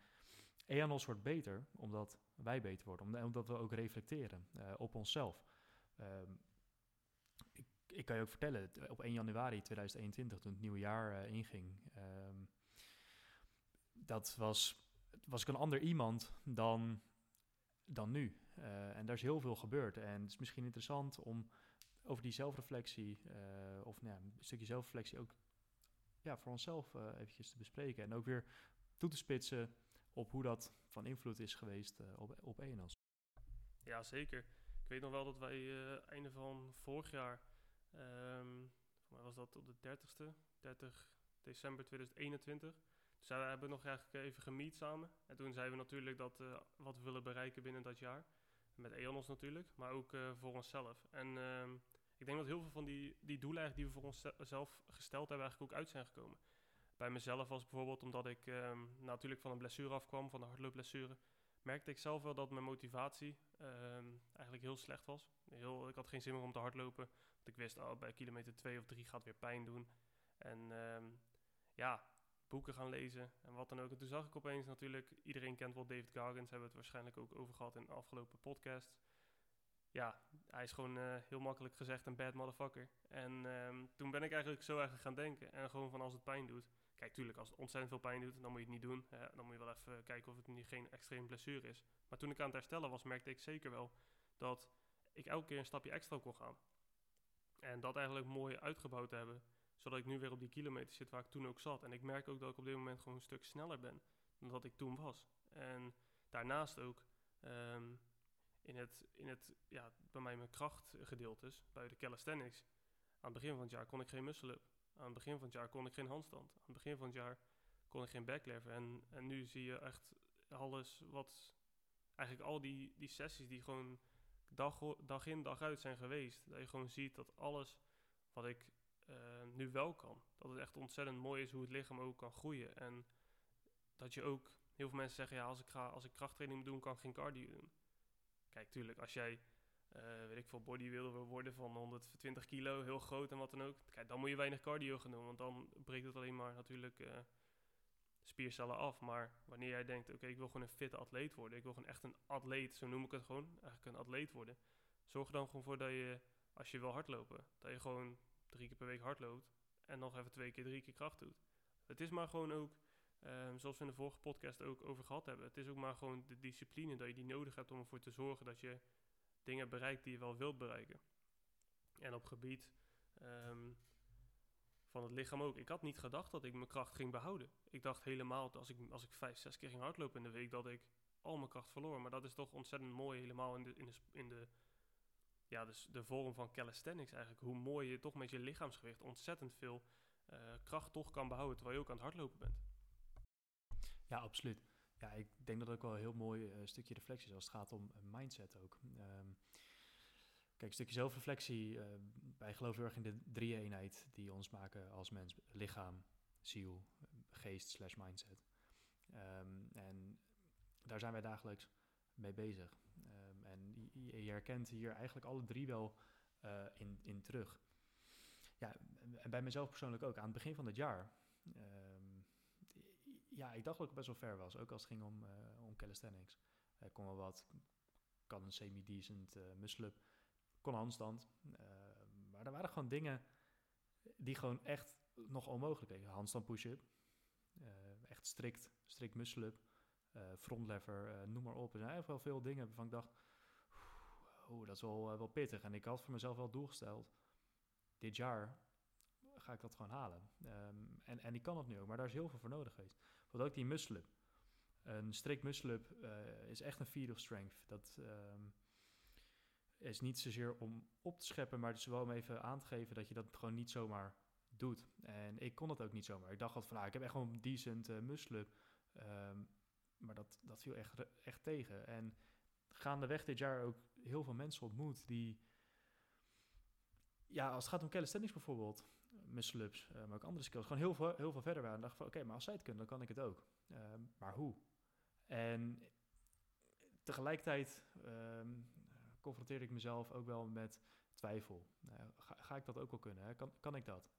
EONOS wordt beter omdat wij beter worden. Omdat we ook reflecteren op onszelf. Um, ik kan je ook vertellen, op 1 januari 2021, toen het nieuwe jaar uh, inging, um, dat was, was ik een ander iemand dan, dan nu. Uh, en daar is heel veel gebeurd. En het is misschien interessant om over die zelfreflectie, of nou een stukje zelfreflectie ook ja, voor onszelf eventjes te bespreken. En ook weer toe te spitsen op hoe dat van invloed is geweest op, op ENOS. Ja, zeker. Ik weet nog wel dat wij einde van vorig jaar Um, mij was dat op de 30ste, 30 december 2021. Dus we hebben nog eigenlijk even gemiet samen. En toen zeiden we natuurlijk dat uh, wat we willen bereiken binnen dat jaar. Met EONOS natuurlijk, maar ook uh, voor onszelf. En uh, ik denk dat heel veel van die, die doelen die we voor onszelf gesteld hebben, eigenlijk ook uit zijn gekomen. Bij mezelf was bijvoorbeeld omdat ik um, natuurlijk van een blessure afkwam, van de hardloopblessure merkte ik zelf wel dat mijn motivatie um, eigenlijk heel slecht was. Heel, ik had geen zin meer om te hardlopen. Want ik wist, oh, bij kilometer 2 of 3 gaat weer pijn doen. En um, ja, boeken gaan lezen en wat dan ook. En toen zag ik opeens natuurlijk, iedereen kent wel David Goggins, hebben we het waarschijnlijk ook over gehad in de afgelopen podcast. Ja, hij is gewoon uh, heel makkelijk gezegd een bad motherfucker. En um, toen ben ik eigenlijk zo eigenlijk gaan denken. En gewoon van als het pijn doet, Kijk, tuurlijk, als het ontzettend veel pijn doet, dan moet je het niet doen. dan moet je wel even kijken of het niet geen extreme blessure is. Maar toen ik aan het herstellen was, merkte ik zeker wel dat ik elke keer een stapje extra kon gaan. En dat eigenlijk mooi uitgebouwd hebben, zodat ik nu weer op die kilometer zit waar ik toen ook zat. En ik merk ook dat ik op dit moment gewoon een stuk sneller ben dan dat ik toen was. En daarnaast ook um, in het, in het ja, bij mij mijn krachtgedeeltes, bij de calisthenics. Aan het begin van het jaar kon ik geen muscle-up. Aan het begin van het jaar kon ik geen handstand. Aan het begin van het jaar kon ik geen backlever. En, en nu zie je echt alles wat... Eigenlijk al die, die sessies die gewoon dag, dag in dag uit zijn geweest. Dat je gewoon ziet dat alles wat ik uh, nu wel kan. Dat het echt ontzettend mooi is hoe het lichaam ook kan groeien. En dat je ook, heel veel mensen zeggen, ja, als ik, ga, als ik krachttraining moet doen, kan ik geen cardio doen. Kijk, tuurlijk, als jij, weet ik veel, bodybuilder worden van 120 kilo, heel groot en wat dan ook, kijk, dan moet je weinig cardio gaan doen, want dan breekt het alleen maar natuurlijk uh, spiercellen af. Maar wanneer jij denkt, oké, ik wil gewoon een fitte atleet worden, ik wil gewoon echt een atleet, zo noem ik het gewoon, eigenlijk een atleet worden, zorg er dan gewoon voor dat je, als je wil hardlopen, dat je gewoon drie keer per week hardloopt en nog even twee keer, drie keer kracht doet. Het is maar gewoon ook, um, zoals we in de vorige podcast ook over gehad hebben, het is ook maar gewoon de discipline dat je die nodig hebt om ervoor te zorgen dat je dingen bereikt die je wel wilt bereiken. En op gebied um, van het lichaam ook. Ik had niet gedacht dat ik mijn kracht ging behouden. Ik dacht helemaal dat als ik, als ik vijf, zes keer ging hardlopen in de week, dat ik al mijn kracht verloor. Maar dat is toch ontzettend mooi, helemaal in de, in de, in de, ja, dus de vorm van calisthenics eigenlijk. Hoe mooi je toch met je lichaamsgewicht ontzettend veel uh, kracht toch kan behouden terwijl je ook aan het hardlopen bent. Ja, absoluut. Ja, ik denk dat ook wel een heel mooi uh, stukje reflectie is als het gaat om mindset ook. Um, kijk, een stukje zelfreflectie. Uh, wij geloven heel erg in de drie-eenheid die ons maken als mens. Lichaam, ziel, geest slash mindset. Um, en daar zijn wij dagelijks mee bezig. Um, en je, je, herkent hier eigenlijk alle drie wel in, in terug. Ja, en bij mezelf persoonlijk ook. Aan het begin van het jaar ja, ik dacht dat ik best wel ver was, ook als het ging om, uh, om calisthenics. Ik kon wel wat, kan een semi-decent uh, muscle-up, kon handstand. Uh, maar er waren gewoon dingen die gewoon echt nog onmogelijk waren. Handstand push-up, echt strikt, strikt muscle-up, front lever, noem maar op. Er zijn echt wel veel dingen waarvan ik dacht, oeh, dat is wel, wel pittig. En ik had voor mezelf wel doelgesteld, dit jaar ga ik dat gewoon halen. Um, en, en ik kan het nu ook, maar daar is heel veel voor nodig geweest. Wat ook die muscle-up. Een strict muscle-up uh, is echt een feed of strength. Dat um, is niet zozeer om op te scheppen, maar het is wel om even aan te geven dat je dat gewoon niet zomaar doet. En ik kon het ook niet zomaar. Ik dacht altijd van, nou, ik heb echt gewoon een decent uh, muscle-up. Um, maar dat, dat viel echt, echt tegen. En gaandeweg dit jaar ook heel veel mensen ontmoet die... Ja, als het gaat om calisthenics bijvoorbeeld, muscle-ups, uh, maar ook andere skills, gewoon heel veel, heel veel verder waren. En dacht van, oké, maar als zij het kunnen, dan kan ik het ook. Uh, maar hoe? En tegelijkertijd um, confronteerde ik mezelf ook wel met twijfel. Uh, ga, ga, ik dat ook wel kunnen? Hè? Kan, kan ik dat?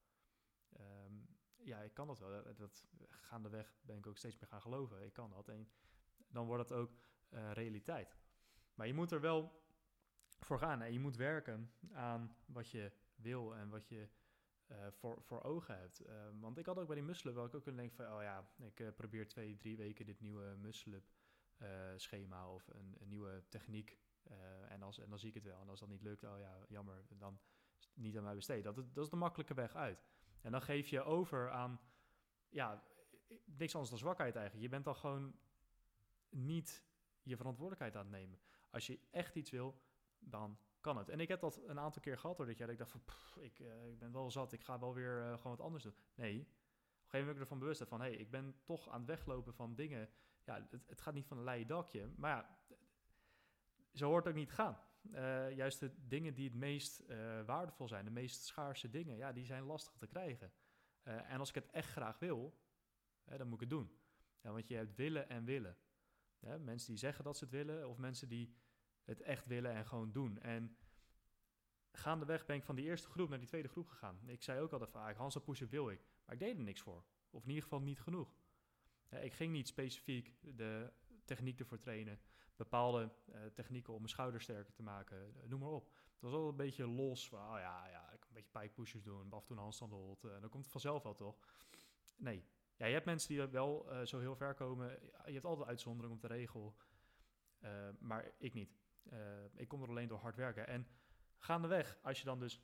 Um, ja, ik kan dat wel. Dat, dat, gaandeweg ben ik ook steeds meer gaan geloven. Ik kan dat. En dan wordt het ook uh, realiteit. Maar je moet er wel voor gaan. En je moet werken aan wat je wil en wat je voor, voor ogen hebt. Uh, want ik had ook bij die muscle wel ik ook kunnen denken van, oh ja, ik uh, probeer twee, drie weken dit nieuwe muscle schema of een, een, nieuwe techniek. en, als, en dan zie ik het wel. En als dat niet lukt, oh ja, jammer, dan niet aan mij besteed. Dat, dat is de makkelijke weg uit. En dan geef je over aan, ja, niks anders dan zwakheid eigenlijk. Je bent dan gewoon niet je verantwoordelijkheid aan het nemen. Als je echt iets wil, dan kan het. En ik heb dat een aantal keer gehad jaar. Dat ik dacht van, ik, uh, ik ben wel zat, ik ga wel weer uh, gewoon wat anders doen. Nee, op een gegeven moment ben ik ervan bewust van, hé, hey, ik ben toch aan het weglopen van dingen. Ja, het, het gaat niet van een leien dakje. Maar ja, zo hoort het ook niet gaan. Uh, juist de dingen die het meest waardevol zijn, de meest schaarse dingen, ja, die zijn lastig te krijgen. en als ik het echt graag wil, dan moet ik het doen. Ja, want je hebt willen en willen. mensen die zeggen dat ze het willen, of mensen die het echt willen en gewoon doen. En gaandeweg ben ik van die eerste groep naar die tweede groep gegaan. Ik zei ook altijd vaak, Hansa pushen wil ik. Maar ik deed er niks voor. Of in ieder geval niet genoeg. ik ging niet specifiek de techniek ervoor trainen. Bepaalde uh, technieken om mijn schouder sterker te maken. Uh, noem maar op. Het was al een beetje los. Van, oh ja, ja, ik een beetje pike pushers doen. Af en toe een handstand hold. Uh, dan komt het vanzelf wel toch? Nee. Ja, je hebt mensen die wel zo heel ver komen. Je hebt altijd uitzondering op de regel. maar ik niet. Uh, ik kom er alleen door hard werken. En gaandeweg, als je dan dus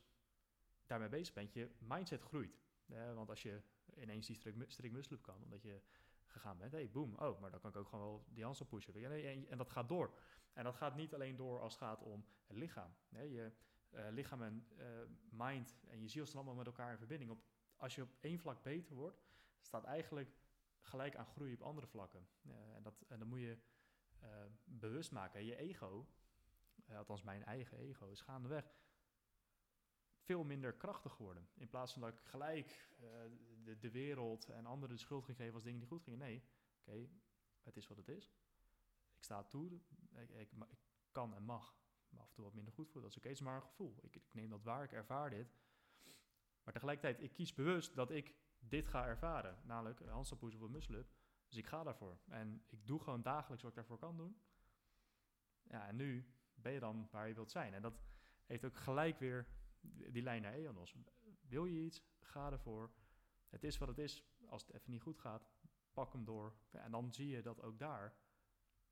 daarmee bezig bent, je mindset groeit. Uh, want als je ineens die strict, strict muscle kan, omdat je gegaan bent, hey, boom, oh, maar dan kan ik ook gewoon wel die handstand pushen. En, en, dat gaat door. En dat gaat niet alleen door als het gaat om het lichaam. Je uh, lichaam en mind en je ziel staan allemaal met elkaar in verbinding. Op, als je op één vlak beter wordt, staat eigenlijk gelijk aan groei op andere vlakken. en, dat, en dan moet je bewust maken. Je ego, althans mijn eigen ego, is gaandeweg veel minder krachtig geworden. In plaats van dat ik gelijk uh, de, de, wereld en anderen de schuld ging geven als dingen die goed gingen. Nee, oké, het is wat het is. Ik sta toe, ik, ik, kan en mag me af en toe wat minder goed voelen. Dat is oké, is maar een gevoel. Ik, ik, neem dat waar, ik ervaar dit. Maar tegelijkertijd, ik kies bewust dat ik dit ga ervaren. Namelijk handstappoes of een Dus ik ga daarvoor. En ik doe gewoon dagelijks wat ik daarvoor kan doen. Ja, en nu ben je dan waar je wilt zijn. En dat heeft ook gelijk weer die lijn naar EONOS. Wil je iets, ga ervoor. Het is wat het is. Als het even niet goed gaat, pak hem door. En dan zie je dat ook daar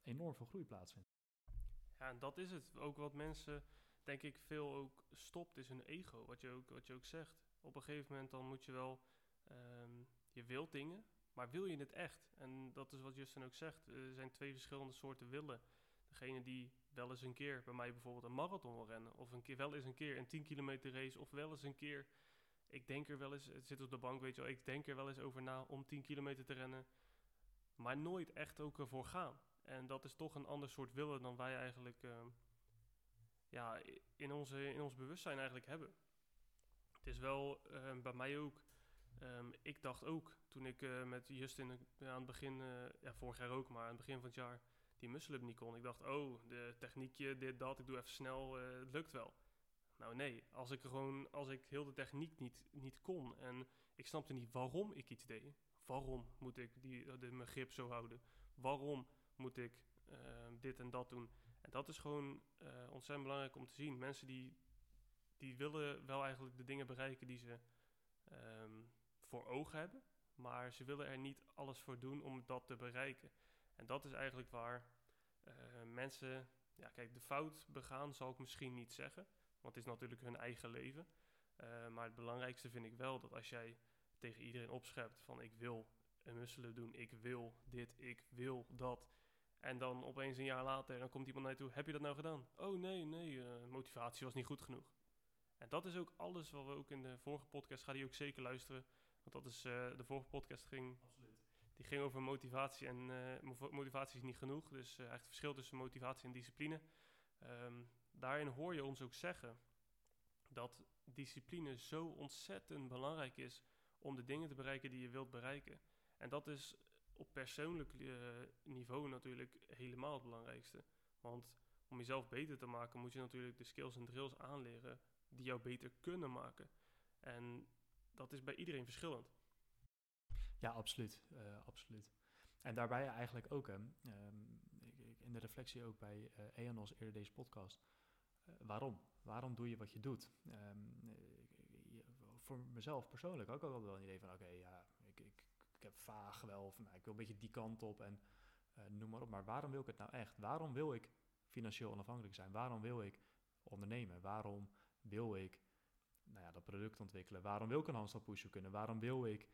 enorm veel groei plaatsvindt. Ja, en dat is het. Ook wat mensen, denk ik, veel ook stopt, is hun ego. Wat je ook, wat je ook zegt. Op een gegeven moment dan moet je wel, ehm, je wilt dingen, maar wil je het echt? En dat is wat Justin ook zegt. Er zijn twee verschillende soorten willen. Degene die wel eens een keer bij mij bijvoorbeeld een marathon wil rennen. Of een keer, wel eens een keer een 10 kilometer race. Of wel eens een keer, ik denk er wel eens, het zit op de bank weet je wel. Ik denk er wel eens over na om 10 kilometer te rennen. Maar nooit echt ook ervoor gaan. En dat is toch een ander soort willen dan wij eigenlijk uh, ja, in, onze, in ons bewustzijn eigenlijk hebben. Het is wel uh, bij mij ook. Um, ik dacht ook toen ik uh, met Justin aan het begin, eh, ja, vorig jaar ook, maar aan het begin van het jaar, die muscle-up niet kon. Ik dacht, oh, de techniekje, dit, dat, ik doe even snel, uh, het lukt wel. Nou nee, als ik gewoon, als ik heel de techniek niet, niet kon en ik snapte niet waarom ik iets deed. Waarom moet ik die, de, mijn grip zo houden? Waarom moet ik uh, dit en dat doen? En dat is gewoon ontzettend belangrijk om te zien. Mensen die, die willen wel eigenlijk de dingen bereiken die ze um, voor ogen hebben, maar ze willen er niet alles voor doen om dat te bereiken. En dat is eigenlijk waar uh, mensen, ja kijk, de fout begaan zal ik misschien niet zeggen, want het is natuurlijk hun eigen leven. Uh, maar het belangrijkste vind ik wel dat als jij tegen iedereen opschept van ik wil een musselen doen, ik wil dit, ik wil dat. En dan opeens een jaar later, dan komt iemand naar je toe, heb je dat nou gedaan? Oh nee, nee, uh, motivatie was niet goed genoeg. En dat is ook alles wat we ook in de vorige podcast, ga die ook zeker luisteren. Want dat is, de vorige podcast ging. Die ging over motivatie en uh, motivatie is niet genoeg. Dus uh, eigenlijk het verschil tussen motivatie en discipline. Um, daarin hoor je ons ook zeggen dat discipline zo ontzettend belangrijk is om de dingen te bereiken die je wilt bereiken. En dat is op persoonlijk uh, niveau natuurlijk helemaal het belangrijkste. Want om jezelf beter te maken moet je natuurlijk de skills en drills aanleren die jou beter kunnen maken. En dat is bij iedereen verschillend. Ja, absoluut. Uh, absoluut. En daarbij eigenlijk ook, um, in de reflectie ook bij uh, EANOS eerder deze podcast. Uh, waarom? Waarom doe je wat je doet? Um, voor mezelf persoonlijk ook altijd wel een idee van, oké, ja, ik, ik, ik heb vaag wel, of nou, ik wil een beetje die kant op en noem maar op. Maar waarom wil ik het nou echt? Waarom wil ik financieel onafhankelijk zijn? Waarom wil ik ondernemen? Waarom wil ik nou ja, dat product ontwikkelen? Waarom wil ik een handstand pushen kunnen? Waarom wil ik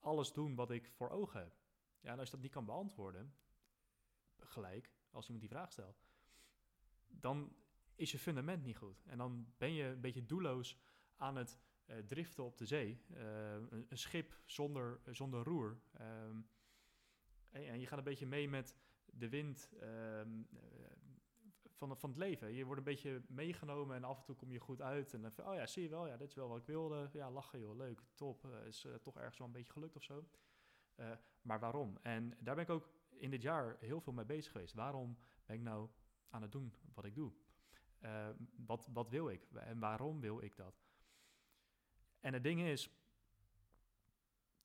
alles doen wat ik voor ogen heb? Ja, en als je dat niet kan beantwoorden, gelijk, als iemand die vraag stelt, dan is je fundament niet goed. En dan ben je een beetje doelloos aan het uh, driften op de zee. Uh, een, schip zonder, zonder roer. Um, en, je gaat een beetje mee met de wind um, van, van het leven. Je wordt een beetje meegenomen en af en toe kom je goed uit. En dan oh ja, zie je wel, ja, dit is wel wat ik wilde. Ja, lachen joh, leuk, top. Uh, is uh, toch ergens wel een beetje gelukt of zo. Uh, maar waarom? En daar ben ik ook in dit jaar heel veel mee bezig geweest. Waarom ben ik nou aan het doen wat ik doe? wat, wat wil ik? En waarom wil ik dat? En het ding is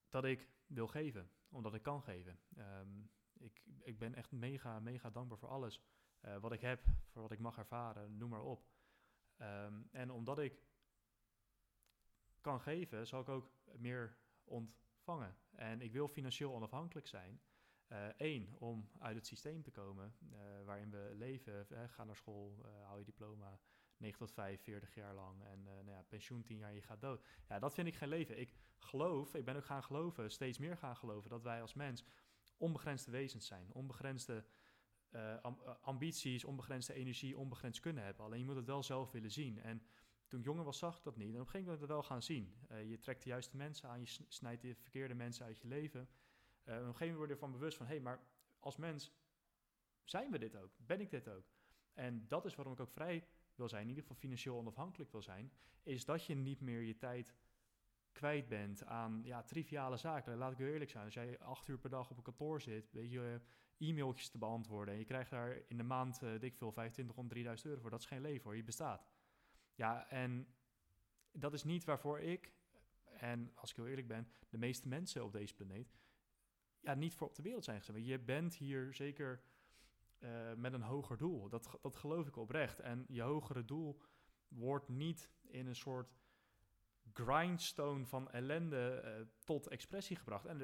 dat ik wil geven, omdat ik kan geven. Um, ik, ik ben echt mega, mega dankbaar voor alles uh, wat ik heb, voor wat ik mag ervaren, noem maar op. Um, en omdat ik kan geven, zal ik ook meer ontvangen. En ik wil financieel onafhankelijk zijn. Eén, uh, om uit het systeem te komen uh, waarin we leven. ga naar school, hou je diploma, 9 tot 5, 40 jaar lang. En nou ja, pensioen 10 jaar, je gaat dood. Ja, dat vind ik geen leven. Ik geloof, ik ben ook gaan geloven, steeds meer gaan geloven, dat wij als mens onbegrensde wezens zijn. Onbegrensde uh, ambities, onbegrensde energie, onbegrensd kunnen hebben. Alleen je moet het wel zelf willen zien. En toen ik jonger was, zag ik dat niet. En op een gegeven moment het wel gaan zien. Uh, je trekt de juiste mensen aan, je snijdt de verkeerde mensen uit je leven. Uh, op een gegeven moment word je ervan bewust van, hé, hey, maar als mens zijn we dit ook? Ben ik dit ook? En dat is waarom ik ook vrij wil zijn, in ieder geval financieel onafhankelijk wil zijn, is dat je niet meer je tijd kwijt bent aan ja, triviale zaken. Laat ik heel eerlijk zijn. Als jij acht uur per dag op een kantoor zit, weet je, e-mailtjes te beantwoorden. En je krijgt daar in de maand, uh, dik veel, 2500, 3000 euro voor. Dat is geen leven hoor, je bestaat. Ja, en dat is niet waarvoor ik, en als ik heel eerlijk ben, de meeste mensen op deze planeet, ja, niet voor op de wereld zijn gezet. Je bent hier zeker uh, met een hoger doel. Dat, dat geloof ik oprecht. En je hogere doel wordt niet in een soort grindstone van ellende uh, tot expressie gebracht. En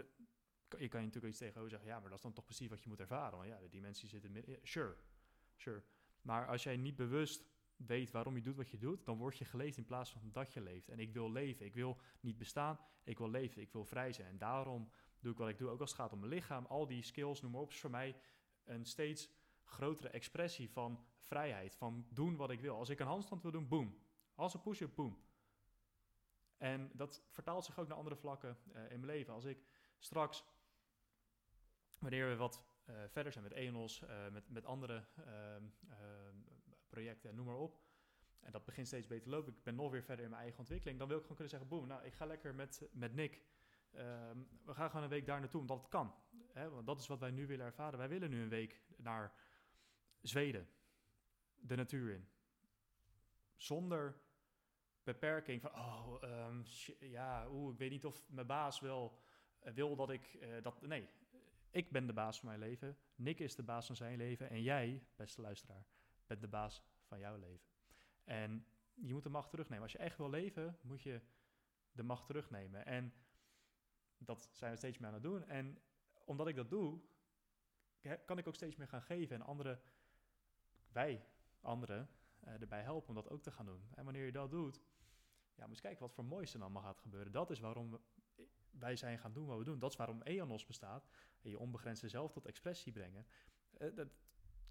je kan je natuurlijk iets tegenover zeggen, ja, maar dat is dan toch precies wat je moet ervaren. Want ja, de dimensie zit in midden. Sure, sure. Maar als jij niet bewust weet waarom je doet wat je doet, dan word je geleefd in plaats van dat je leeft. En ik wil leven. Ik wil niet bestaan. Ik wil leven. Ik wil vrij zijn. En daarom doe ik wat ik doe, ook als het gaat om mijn lichaam. Al die skills, noem maar op, is voor mij een steeds grotere expressie van vrijheid. Van doen wat ik wil. Als ik een handstand wil doen, boom. Als een push-up, boom. En dat vertaalt zich ook naar andere vlakken uh, in mijn leven. Als ik straks, wanneer we wat uh, verder zijn met EONOS, uh, met, met andere ehm, ehm, projecten, noem maar op. En dat begint steeds beter te lopen. Ik ben nog weer verder in mijn eigen ontwikkeling. Dan wil ik gewoon kunnen zeggen, boem, nou, ik ga lekker met, met Nick. Um, we gaan gewoon een week daar naartoe, omdat het kan. Hè? Want dat is wat wij nu willen ervaren. Wij willen nu een week naar Zweden, de natuur in. Zonder beperking van, oh, um, ja, oeh, ik weet niet of mijn baas wel uh, wil dat ik uh, dat... Nee, ik ben de baas van mijn leven. Nick is de baas van zijn leven. En jij, beste luisteraar, bent de baas van jouw leven. En je moet de macht terugnemen. Als je echt wil leven, moet je de macht terugnemen. En dat zijn we steeds meer aan het doen. En omdat ik dat doe, kan ik ook steeds meer gaan geven. En anderen, wij, anderen, erbij helpen om dat ook te gaan doen. En wanneer je dat doet, ja, moet je kijken wat voor moois er allemaal gaat gebeuren. Dat is waarom wij zijn gaan doen wat we doen. Dat is waarom EONOS bestaat. En je onbegrensde zelf tot expressie brengen. Uh, dat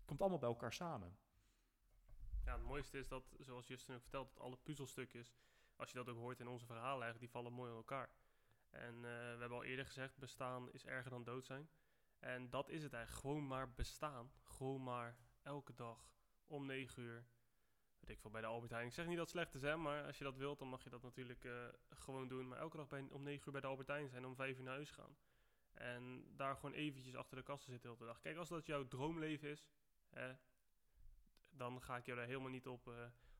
komt allemaal bij elkaar samen. Ja, het mooiste is dat, zoals Justin ook vertelt, dat alle puzzelstukjes, als je dat ook hoort in onze verhalen eigenlijk, die vallen mooi in elkaar. En uh, we hebben al eerder gezegd, bestaan is erger dan dood zijn. En dat is het eigenlijk, gewoon maar bestaan. Gewoon maar elke dag om 9 uur weet ik veel, bij de Albert Heijn. Ik zeg niet dat het slecht is, hè, maar als je dat wilt, dan mag je dat natuurlijk uh, gewoon doen. Maar elke dag om 9 uur bij de Albert Heijn zijn, om 5 uur naar huis gaan. En daar gewoon eventjes achter de kassen zitten de hele dag. Kijk, als dat jouw droomleven is, hè, dan ga ik jou daar helemaal niet op, uh,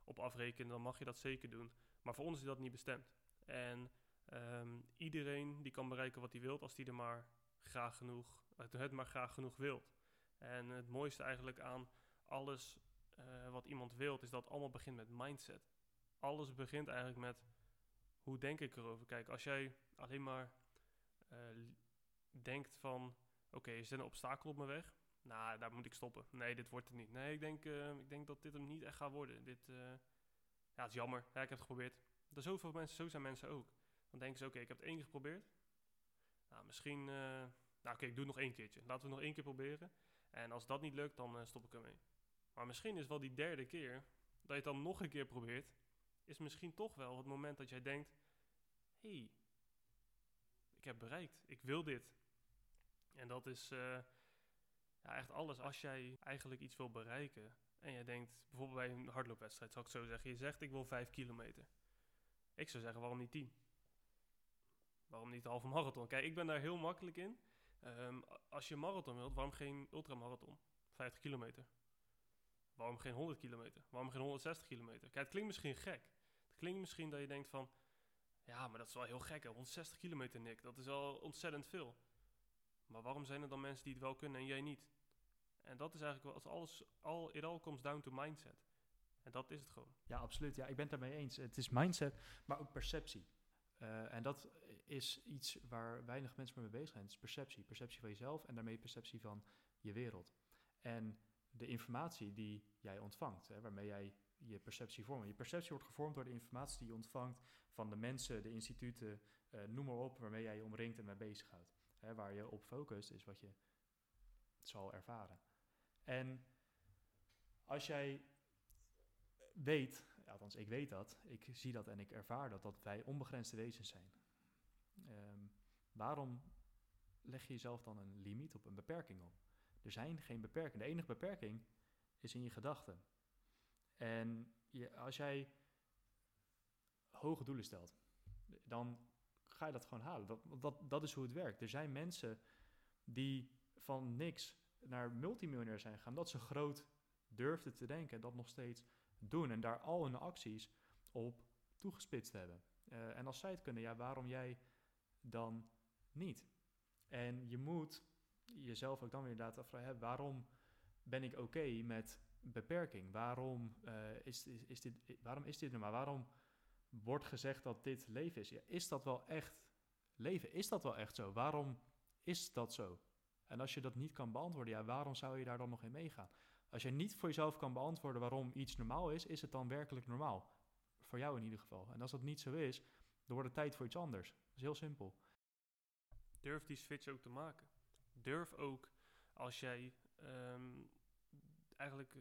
op afrekenen. Dan mag je dat zeker doen. Maar voor ons is dat niet bestemd. En um, iedereen die kan bereiken wat hij wilt, als hij er maar graag genoeg, het maar graag genoeg wilt. En het mooiste eigenlijk aan alles uh, wat iemand wilt, is dat allemaal begint met mindset. Alles begint eigenlijk met hoe denk ik erover. Kijk, als jij alleen maar uh, denkt van, oké, is er een obstakel op mijn weg? Nou, daar moet ik stoppen. Nee, dit wordt het niet. Nee, ik denk, uh, ik denk dat dit hem niet echt gaat worden. Dit, ja, het is jammer. Ja, ik heb het geprobeerd. Er zoveel mensen, zo zijn mensen ook. Dan denken ze, oké, ik heb het één geprobeerd. Nou, misschien, nou oké, ik doe het nog één keertje. Laten we het nog één keer proberen. En als dat niet lukt, dan stop ik ermee. Maar misschien is wel die derde keer dat je het dan nog een keer probeert, is misschien toch wel het moment dat jij denkt: hé, hey, ik heb bereikt, ik wil dit. En dat is uh, ja, echt alles. Als jij eigenlijk iets wil bereiken en jij denkt, bijvoorbeeld bij een hardloopwedstrijd, zal ik zo zeggen: je zegt ik wil 5 kilometer. Ik zou zeggen, waarom niet 10? Waarom niet de halve marathon? Kijk, ik ben daar heel makkelijk in. Um, als je marathon wilt, waarom geen ultramarathon? 50 kilometer. Waarom geen 100 kilometer? Waarom geen 160 kilometer? Kijk, het klinkt misschien gek. Het klinkt misschien dat je denkt van... Ja, maar dat is wel heel gek hè. 160 kilometer, Nick. Dat is wel ontzettend veel. Maar waarom zijn er dan mensen die het wel kunnen en jij niet? En dat is eigenlijk wel... Alles... All, it all comes down to mindset. En dat is het gewoon. Ja, absoluut. Ja, ik ben het daarmee eens. Het is mindset, maar ook perceptie. Uh, en dat is iets waar weinig mensen mee bezig zijn. Het is perceptie. Perceptie van jezelf en daarmee perceptie van je wereld. En de informatie die jij ontvangt, hè, waarmee jij je perceptie vormt. Je perceptie wordt gevormd door de informatie die je ontvangt van de mensen, de instituten, uh, noem maar op, waarmee jij je omringt en mee bezighoudt. Hè, waar je op focust is wat je zal ervaren. En als jij weet, althans ik weet dat, ik zie dat en ik ervaar dat, dat wij onbegrensde wezens zijn. Um, waarom leg je jezelf dan een limiet op, een beperking op? Er zijn geen beperkingen. De enige beperking is in je gedachten. En je, als jij hoge doelen stelt, dan ga je dat gewoon halen. Dat, dat, dat is hoe het werkt. Er zijn mensen die van niks naar multimiljonair zijn gegaan, dat ze groot durfden te denken en dat nog steeds doen en daar al hun acties op toegespitst hebben. Eh, en als zij het kunnen, ja, waarom jij dan niet? En je moet jezelf ook dan weer inderdaad afvragen, waarom ben ik oké met beperking? Waarom, uh, is, is, dit, waarom is dit normaal? Waarom wordt gezegd dat dit leven is? Is dat wel echt leven? Is dat wel echt zo? Waarom is dat zo? En als je dat niet kan beantwoorden, ja, waarom zou je daar dan nog in meegaan? Als je niet voor jezelf kan beantwoorden waarom iets normaal is, is het dan werkelijk normaal? Voor jou in ieder geval. En als dat niet zo is, dan wordt het tijd voor iets anders. Dat is heel simpel. Durf die switch ook te maken. Durf ook als jij ehm, eigenlijk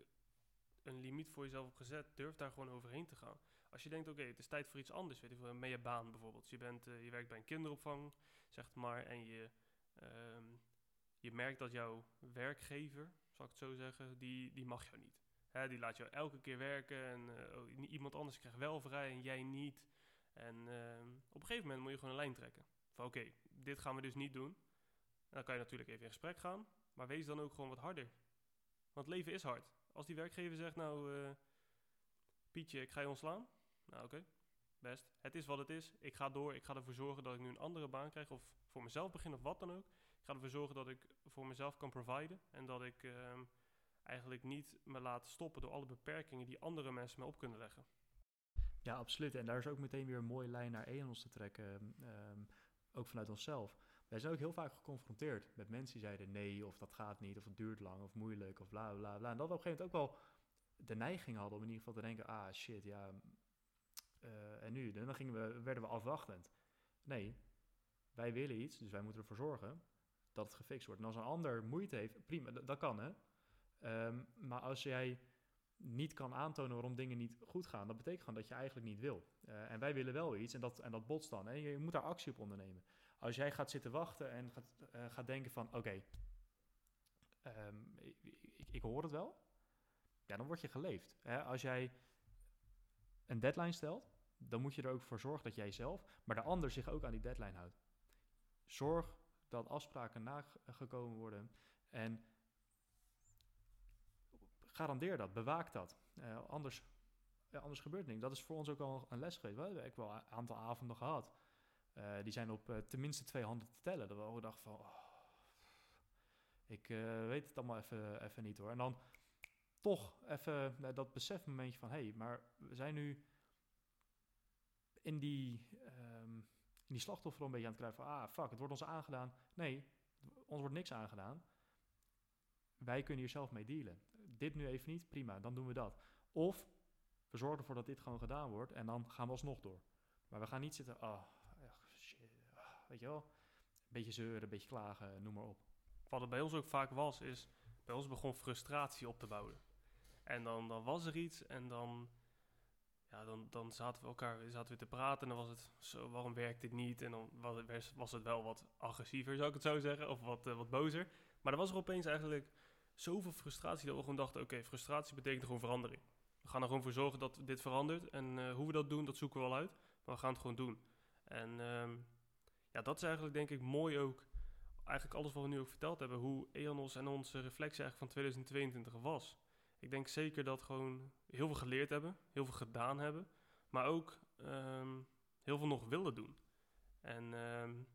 een limiet voor jezelf hebt gezet, durf daar gewoon overheen te gaan. Als je denkt, oké, het is tijd voor iets anders, weet je, met je baan bijvoorbeeld. Je, bent, uh, je werkt bij een kinderopvang, zeg maar, en je, um, je merkt dat jouw werkgever, zal ik het zo zeggen, die, die mag jou niet. Hè, die laat jou elke keer werken en uh, iemand anders krijgt wel vrij en jij niet. En uh, op een gegeven moment moet je gewoon een lijn trekken. Van oké, dit gaan we dus niet doen. En dan kan je natuurlijk even in gesprek gaan, maar wees dan ook gewoon wat harder. Want leven is hard. Als die werkgever zegt, nou uh, Pietje, ik ga je ontslaan. Nou oké, best. Het is wat het is. Ik ga door. Ik ga ervoor zorgen dat ik nu een andere baan krijg. Of voor mezelf begin of wat dan ook. Ik ga ervoor zorgen dat ik voor mezelf kan providen. En dat ik uh, eigenlijk niet me laat stoppen door alle beperkingen die andere mensen me op kunnen leggen. Ja, absoluut. En daar is ook meteen weer een mooie lijn naar Enos te trekken. Um, ook vanuit onszelf. Wij zijn ook heel vaak geconfronteerd met mensen die zeiden nee, of dat gaat niet, of het duurt lang, of moeilijk, of bla bla bla. En dat we op een gegeven moment ook wel de neiging hadden om in ieder geval te denken: ah shit, ja. Uh, en nu? Dan gingen we, werden we afwachtend. Nee, wij willen iets, dus wij moeten ervoor zorgen dat het gefixt wordt. En als een ander moeite heeft, prima, dat, kan hè. Um, maar als jij niet kan aantonen waarom dingen niet goed gaan, dat betekent gewoon dat je eigenlijk niet wil. Uh, en wij willen wel iets en dat, en dat botst dan. En je moet daar actie op ondernemen. Als jij gaat zitten wachten en gaat, uh, gaat denken van, oké, um, ik, ik, ik, hoor het wel, ja, dan word je geleefd. Hè? Als jij een deadline stelt, dan moet je er ook voor zorgen dat jij zelf, maar de ander zich ook aan die deadline houdt. Zorg dat afspraken nagekomen worden en garandeer dat, bewaak dat. Uh, anders, ja, anders gebeurt niks. Dat is voor ons ook al een les geweest. We hebben wel een aantal avonden gehad. Uh, die zijn op uh, tenminste twee handen te tellen. Dat we ook dachten van... Oh, ik weet het allemaal even, even niet hoor. En dan toch even dat besefmomentje van... Hé, hey, maar we zijn nu in die, um, in die slachtoffer een beetje aan het krijgen van... Ah, fuck, het wordt ons aangedaan. Nee, ons wordt niks aangedaan. Wij kunnen hier zelf mee dealen dit nu even niet, prima, dan doen we dat. Of we zorgen ervoor dat dit gewoon gedaan wordt en dan gaan we alsnog door. Maar we gaan niet zitten, oh, ah, weet je wel, een beetje zeuren, een beetje klagen, noem maar op. Wat het bij ons ook vaak was, is bij ons begon frustratie op te bouwen. En dan, dan was er iets en dan, ja, dan, dan zaten we elkaar zaten we te praten en dan was het zo, waarom werkt dit niet? En dan was was het wel wat agressiever, zou ik het zo zeggen, of wat, uh, wat bozer. Maar dan was er opeens eigenlijk zoveel frustratie dat we gewoon dachten: oké, frustratie betekent gewoon verandering. We gaan er gewoon voor zorgen dat dit verandert. En uh, hoe we dat doen, dat zoeken we wel uit. Maar we gaan het gewoon doen. En um, ja, dat is eigenlijk denk ik mooi ook. Eigenlijk alles wat we nu ook verteld hebben. Hoe EONOS en onze reflectie eigenlijk van 2022 was. Ik denk zeker dat gewoon heel veel geleerd hebben. Heel veel gedaan hebben. Maar ook um, heel veel nog willen doen. En um,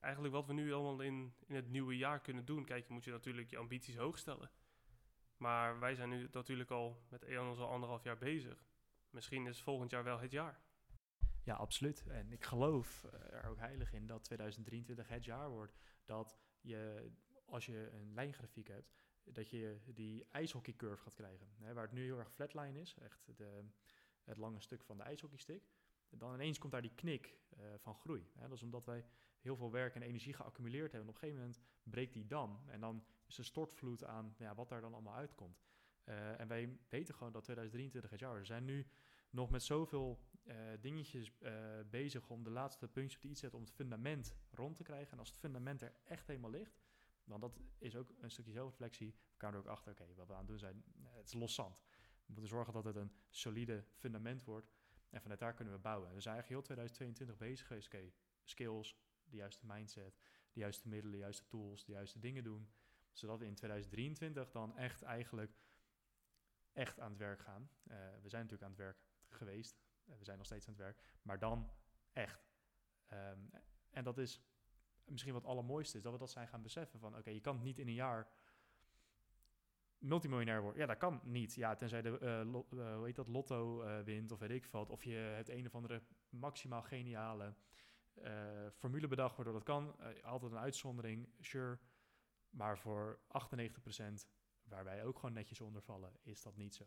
eigenlijk wat we nu allemaal in, in het nieuwe jaar kunnen doen. Kijk, je moet je natuurlijk je ambities hoog stellen. Maar wij zijn nu natuurlijk al met EON al anderhalf jaar bezig. Misschien is volgend jaar wel het jaar. Ja, absoluut. En ik geloof er ook heilig in dat 2023 het jaar wordt. Dat je, als je een lijngrafiek hebt, dat je die ijshockeycurve gaat krijgen. Hè, waar het nu heel erg flatline is, echt de, het lange stuk van de ijshockeystick. Dan ineens komt daar die knik uh, van groei. Hè. Dat is omdat wij heel veel werk en energie geaccumuleerd hebben. En op een gegeven moment breekt die dam. En dan is er stortvloed aan ja, wat daar dan allemaal uitkomt. Uh, en wij weten gewoon dat 2023 het jaar is. We zijn nu nog met zoveel uh, dingetjes uh, bezig om de laatste puntjes op de zetten om het fundament rond te krijgen. En als het fundament er echt helemaal ligt, dan dat is ook een stukje zelfreflectie. We komen er ook achter, oké, wat we aan het doen zijn, het is los zand. We moeten zorgen dat het een solide fundament wordt. En vanuit daar kunnen we bouwen. We zijn eigenlijk heel 2022 bezig geweest. Oké, skills, de juiste mindset, de juiste middelen, de juiste tools, de juiste dingen doen. Zodat we in 2023 dan echt eigenlijk echt aan het werk gaan. Eh, we zijn natuurlijk aan het werk geweest. Uh, we zijn nog steeds aan het werk. Maar dan echt. Ehm, en dat is misschien wat allermooiste is. Dat we dat zijn gaan beseffen. Van oké, je kan het niet in een jaar multimiljonair worden. Ja, dat kan niet. Ja, tenzij de, uh, hoe heet dat, lotto wint of weet ik wat. Of je het een of andere maximaal geniale formule bedacht waardoor dat kan. altijd een uitzondering, sure. Maar voor 98% waar wij ook gewoon netjes onder vallen, is dat niet zo.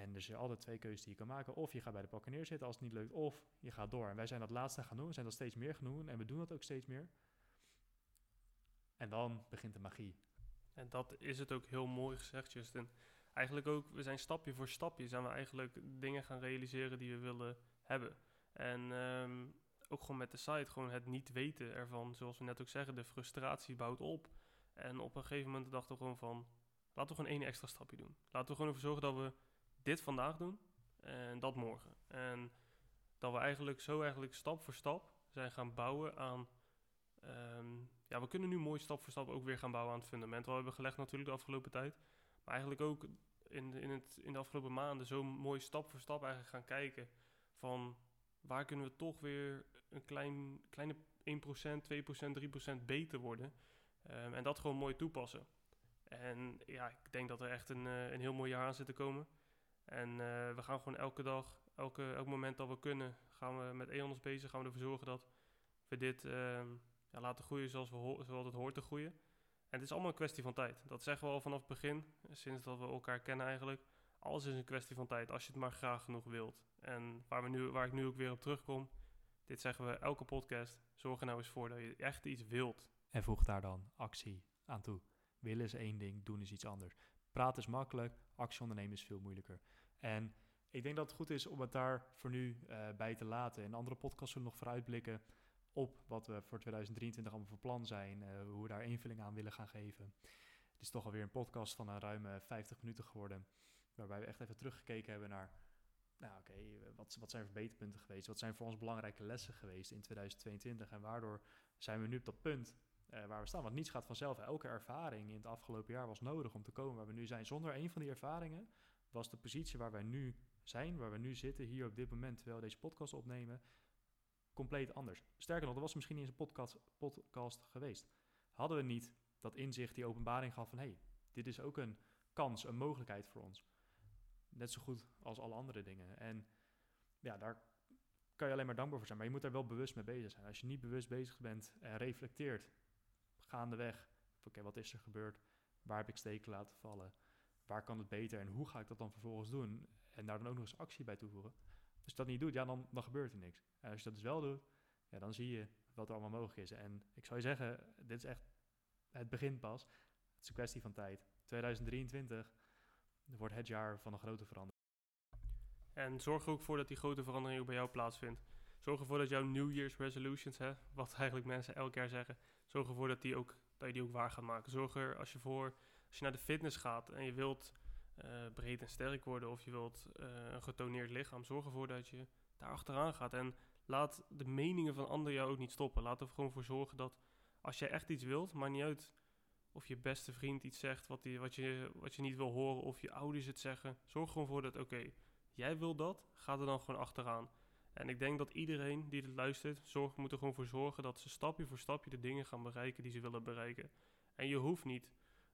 En er zijn altijd twee keuzes die je kan maken. Of je gaat bij de pakken neerzitten als het niet lukt, of je gaat door. En wij zijn dat laatste gaan doen. We zijn dat steeds meer gaan doen en we doen dat ook steeds meer. En dan begint de magie. En dat is het ook heel mooi gezegd, Justin. Eigenlijk ook, we zijn stapje voor stapje, zijn we eigenlijk dingen gaan realiseren die we willen hebben. En ehm, ook gewoon met de site, gewoon het niet weten ervan, zoals we net ook zeggen, de frustratie bouwt op. En op een gegeven moment dachten we gewoon van, laten we gewoon één extra stapje doen. Laten we gewoon ervoor zorgen dat we dit vandaag doen en dat morgen. En dat we eigenlijk zo eigenlijk stap voor stap zijn gaan bouwen aan... Ehm, ja, we kunnen nu mooi stap voor stap ook weer gaan bouwen aan het fundament. Wat we hebben gelegd natuurlijk de afgelopen tijd. Maar eigenlijk ook in, in, het, in de afgelopen maanden zo mooi stap voor stap eigenlijk gaan kijken van waar kunnen we toch weer een klein, kleine 1%, 2%, 3% beter worden. Um, en dat gewoon mooi toepassen. En ja, ik denk dat er echt een, uh, een heel mooi jaar aan zit te komen. En uh, we gaan gewoon elke dag, elke, elk moment dat we kunnen, gaan we met EONOS bezig. Gaan we ervoor zorgen dat we dit uh, ja, laten groeien zoals, we zoals het hoort te groeien. En het is allemaal een kwestie van tijd. Dat zeggen we al vanaf het begin, sinds dat we elkaar kennen eigenlijk. Alles is een kwestie van tijd, als je het maar graag genoeg wilt. En waar, we nu, waar ik nu ook weer op terugkom, dit zeggen we elke podcast. Zorg er nou eens voor dat je echt iets wilt. En voeg daar dan actie aan toe. Willen is één ding, doen is iets anders. Praten is makkelijk, actie ondernemen is veel moeilijker. En ik denk dat het goed is om het daar voor nu uh, bij te laten. In andere podcasts zullen we nog vooruitblikken op wat we voor 2023 allemaal voor plan zijn. Uh, hoe we daar invulling aan willen gaan geven. Het is toch alweer een podcast van een ruime 50 minuten geworden. Waarbij we echt even teruggekeken hebben naar nou oké, wat, wat zijn verbeterpunten geweest? Wat zijn voor ons belangrijke lessen geweest in 2022? En waardoor zijn we nu op dat punt uh, waar we staan? Want niets gaat vanzelf. Elke ervaring in het afgelopen jaar was nodig om te komen waar we nu zijn. Zonder een van die ervaringen was de positie waar wij nu zijn, waar we nu zitten, hier op dit moment, terwijl we deze podcast opnemen, compleet anders. Sterker nog, dat was misschien niet eens een podcast, podcast geweest. Hadden we niet dat inzicht, die openbaring gaf van hé, hey, dit is ook een kans, een mogelijkheid voor ons net zo goed als alle andere dingen. En ja, daar kan je alleen maar dankbaar voor zijn. Maar je moet daar wel bewust mee bezig zijn. Als je niet bewust bezig bent en reflecteert, gaandeweg, oké, wat is er gebeurd? Waar heb ik steken laten vallen? Waar kan het beter? En hoe ga ik dat dan vervolgens doen? En daar dan ook nog eens actie bij toevoegen. Als je dat niet doet, ja, dan, dan gebeurt er niks. En als je dat dus wel doet, ja, dan zie je wat er allemaal mogelijk is. En ik zou je zeggen, dit is echt het begin pas. Het is een kwestie van tijd. 2023 wordt het jaar van een grote verandering. En zorg er ook voor dat die grote verandering ook bij jou plaatsvindt. Zorg ervoor dat jouw New Year's resolutions, hè, wat eigenlijk mensen elk jaar zeggen, zorg ervoor dat, die ook, dat je die ook waar gaat maken. Zorg er als je, voor, als je naar de fitness gaat en je wilt uh, breed en sterk worden of je wilt uh, een getoneerd lichaam, zorg ervoor dat je daar achteraan gaat. En laat de meningen van anderen jou ook niet stoppen. Laat er gewoon voor zorgen dat als je echt iets wilt, maakt niet uit of je beste vriend iets zegt wat, die, wat, je, wat je niet wil horen, of je ouders het zeggen. Zorg gewoon voor dat, oké, jij wil dat, ga er dan gewoon achteraan. En ik denk dat iedereen die dit luistert, zorg, moet er gewoon voor zorgen dat ze stapje voor stapje de dingen gaan bereiken die ze willen bereiken. En je hoeft niet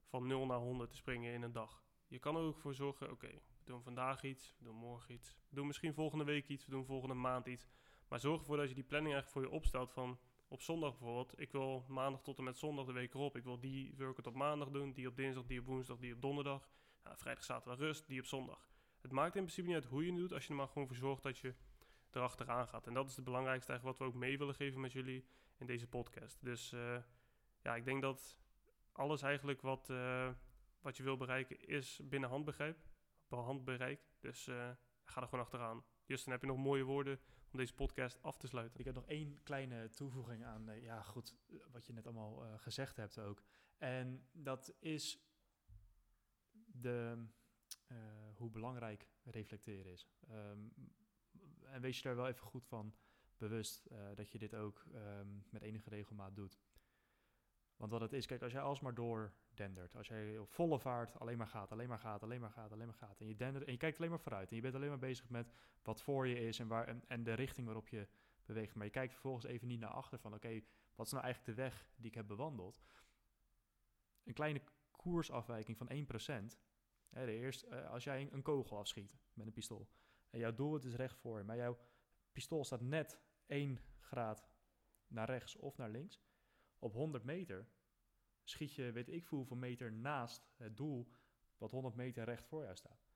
van 0 naar 100 te springen in een dag. Je kan er ook voor zorgen, oké, we doen vandaag iets, we doen morgen iets, we doen misschien volgende week iets, we doen volgende maand iets. Maar zorg ervoor dat je die planning eigenlijk voor je opstelt van, op zondag bijvoorbeeld, ik wil maandag tot en met zondag de week erop. Ik wil die workout op maandag doen, die op dinsdag, die op woensdag, die op donderdag. Nou, vrijdag, zaterdag rust, die op zondag. Het maakt in principe niet uit hoe je het doet, als je er maar gewoon voor zorgt dat je erachteraan gaat. En dat is het belangrijkste eigenlijk wat we ook mee willen geven met jullie in deze podcast. Dus uh, ja, ik denk dat alles eigenlijk wat, uh, wat je wil bereiken is binnen handbegrip, handbereik. Dus uh, ga er gewoon achteraan. Justin, heb je nog mooie woorden om deze podcast af te sluiten. Ik heb nog één kleine toevoeging aan, ja goed, wat je net allemaal gezegd hebt ook. En dat is de, hoe belangrijk reflecteren is. Ehm, en wees je daar wel even goed van bewust dat je dit ook ehm, met enige regelmaat doet. Want wat het is, kijk, als jij alsmaar doordendert, als jij op volle vaart alleen maar gaat, alleen maar gaat, alleen maar gaat, alleen maar gaat, en je, dendert, en je kijkt alleen maar vooruit, en je bent alleen maar bezig met wat voor je is en, waar, en, de richting waarop je beweegt, maar je kijkt vervolgens even niet naar achter van, oké, wat is nou eigenlijk de weg die ik heb bewandeld? Een kleine koersafwijking van 1%, hè, de eerste, uh, als jij een, kogel afschiet met een pistool, en jouw doel is recht voor je, maar jouw pistool staat net 1 graad naar rechts of naar links, op 100 meter schiet je, weet ik veel hoeveel meter naast het doel, wat 100 meter recht voor jou staat.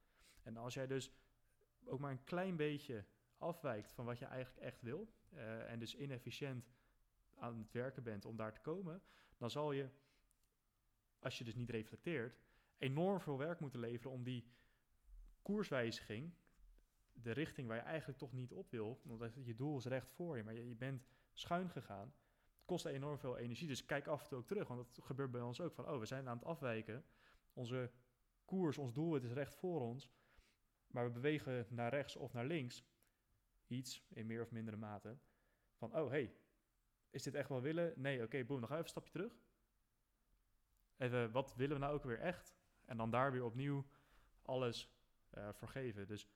En als jij dus ook maar een klein beetje afwijkt van wat je eigenlijk echt wil, uh, en dus inefficiënt aan het werken bent om daar te komen, dan zal je, als je dus niet reflecteert, enorm veel werk moeten leveren om die koerswijziging, de richting waar je eigenlijk toch niet op wil, want je doel is recht voor je, maar je, je bent schuin gegaan, kost enorm veel energie. Dus kijk af en toe ook terug, want dat gebeurt bij ons ook. Van, oh, we zijn aan het afwijken. Onze koers, ons doel, het is recht voor ons. Maar we bewegen naar rechts of naar links. Iets, in meer of mindere mate. Van, oh, hey, is dit echt wel willen? Nee, oké, okay, boem, dan even een stapje terug. Even, wat willen we nou ook weer echt? En dan daar weer opnieuw alles uh, vergeven. Dus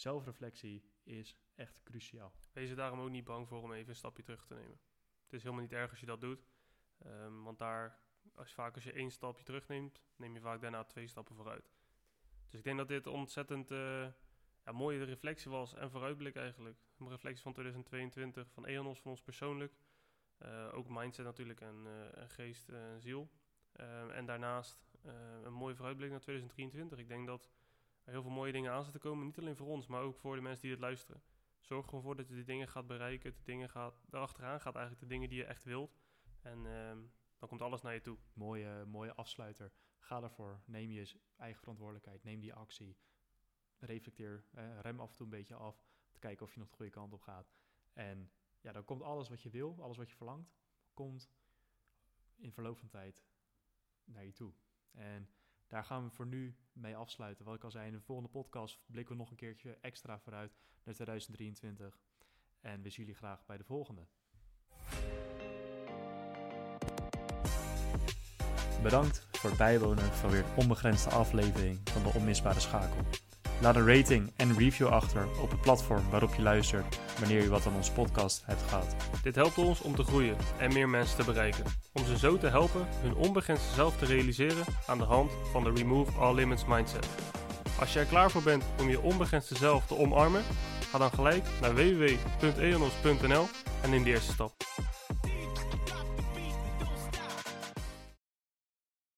zelfreflectie is echt cruciaal. Wees er daarom ook niet bang voor om even een stapje terug te nemen. Het is helemaal niet erg als je dat doet. Um, want daar, als vaak als je één stapje terugneemt, neem je vaak daarna twee stappen vooruit. Dus ik denk dat dit ontzettend uh, ja, mooie reflectie was en vooruitblik eigenlijk. Een reflectie van 2022, van Eonos, van ons persoonlijk. Uh, ook mindset natuurlijk en, uh, en geest en ziel. Ehm, en daarnaast een mooie vooruitblik naar 2023. Ik denk dat heel veel mooie dingen aan zitten komen. Niet alleen voor ons, maar ook voor de mensen die dit luisteren. Zorg gewoon dat je die dingen gaat bereiken. De dingen gaat, daarachteraan gaat eigenlijk de dingen die je echt wilt. En ehm, dan komt alles naar je toe. Mooie, mooie afsluiter. Ga ervoor. Neem je eigen verantwoordelijkheid. Neem die actie. Reflecteer. Eh, rem af en toe een beetje af. Te kijken of je nog de goede kant op gaat. En ja, dan komt alles wat je wil, alles wat je verlangt, komt in verloop van tijd naar je toe. En daar gaan we voor nu mee afsluiten. Wat ik al zei, in de volgende podcast blikken we nog een keertje extra vooruit naar 2023. En we zien jullie graag bij de volgende. Bedankt voor het bijwonen van weer een onbegrensde aflevering van de Onmisbare Schakel. Laat een rating en review achter op het platform waarop je luistert wanneer je wat aan onze podcast hebt gehad. Dit helpt ons om te groeien en meer mensen te bereiken. Om ze zo te helpen hun onbegrensde zelf te realiseren aan de hand van de Remove All Limits Mindset. Als je er klaar voor bent om je onbegrensde zelf te omarmen, ga dan gelijk naar www.eonos.nl en neem de eerste stap.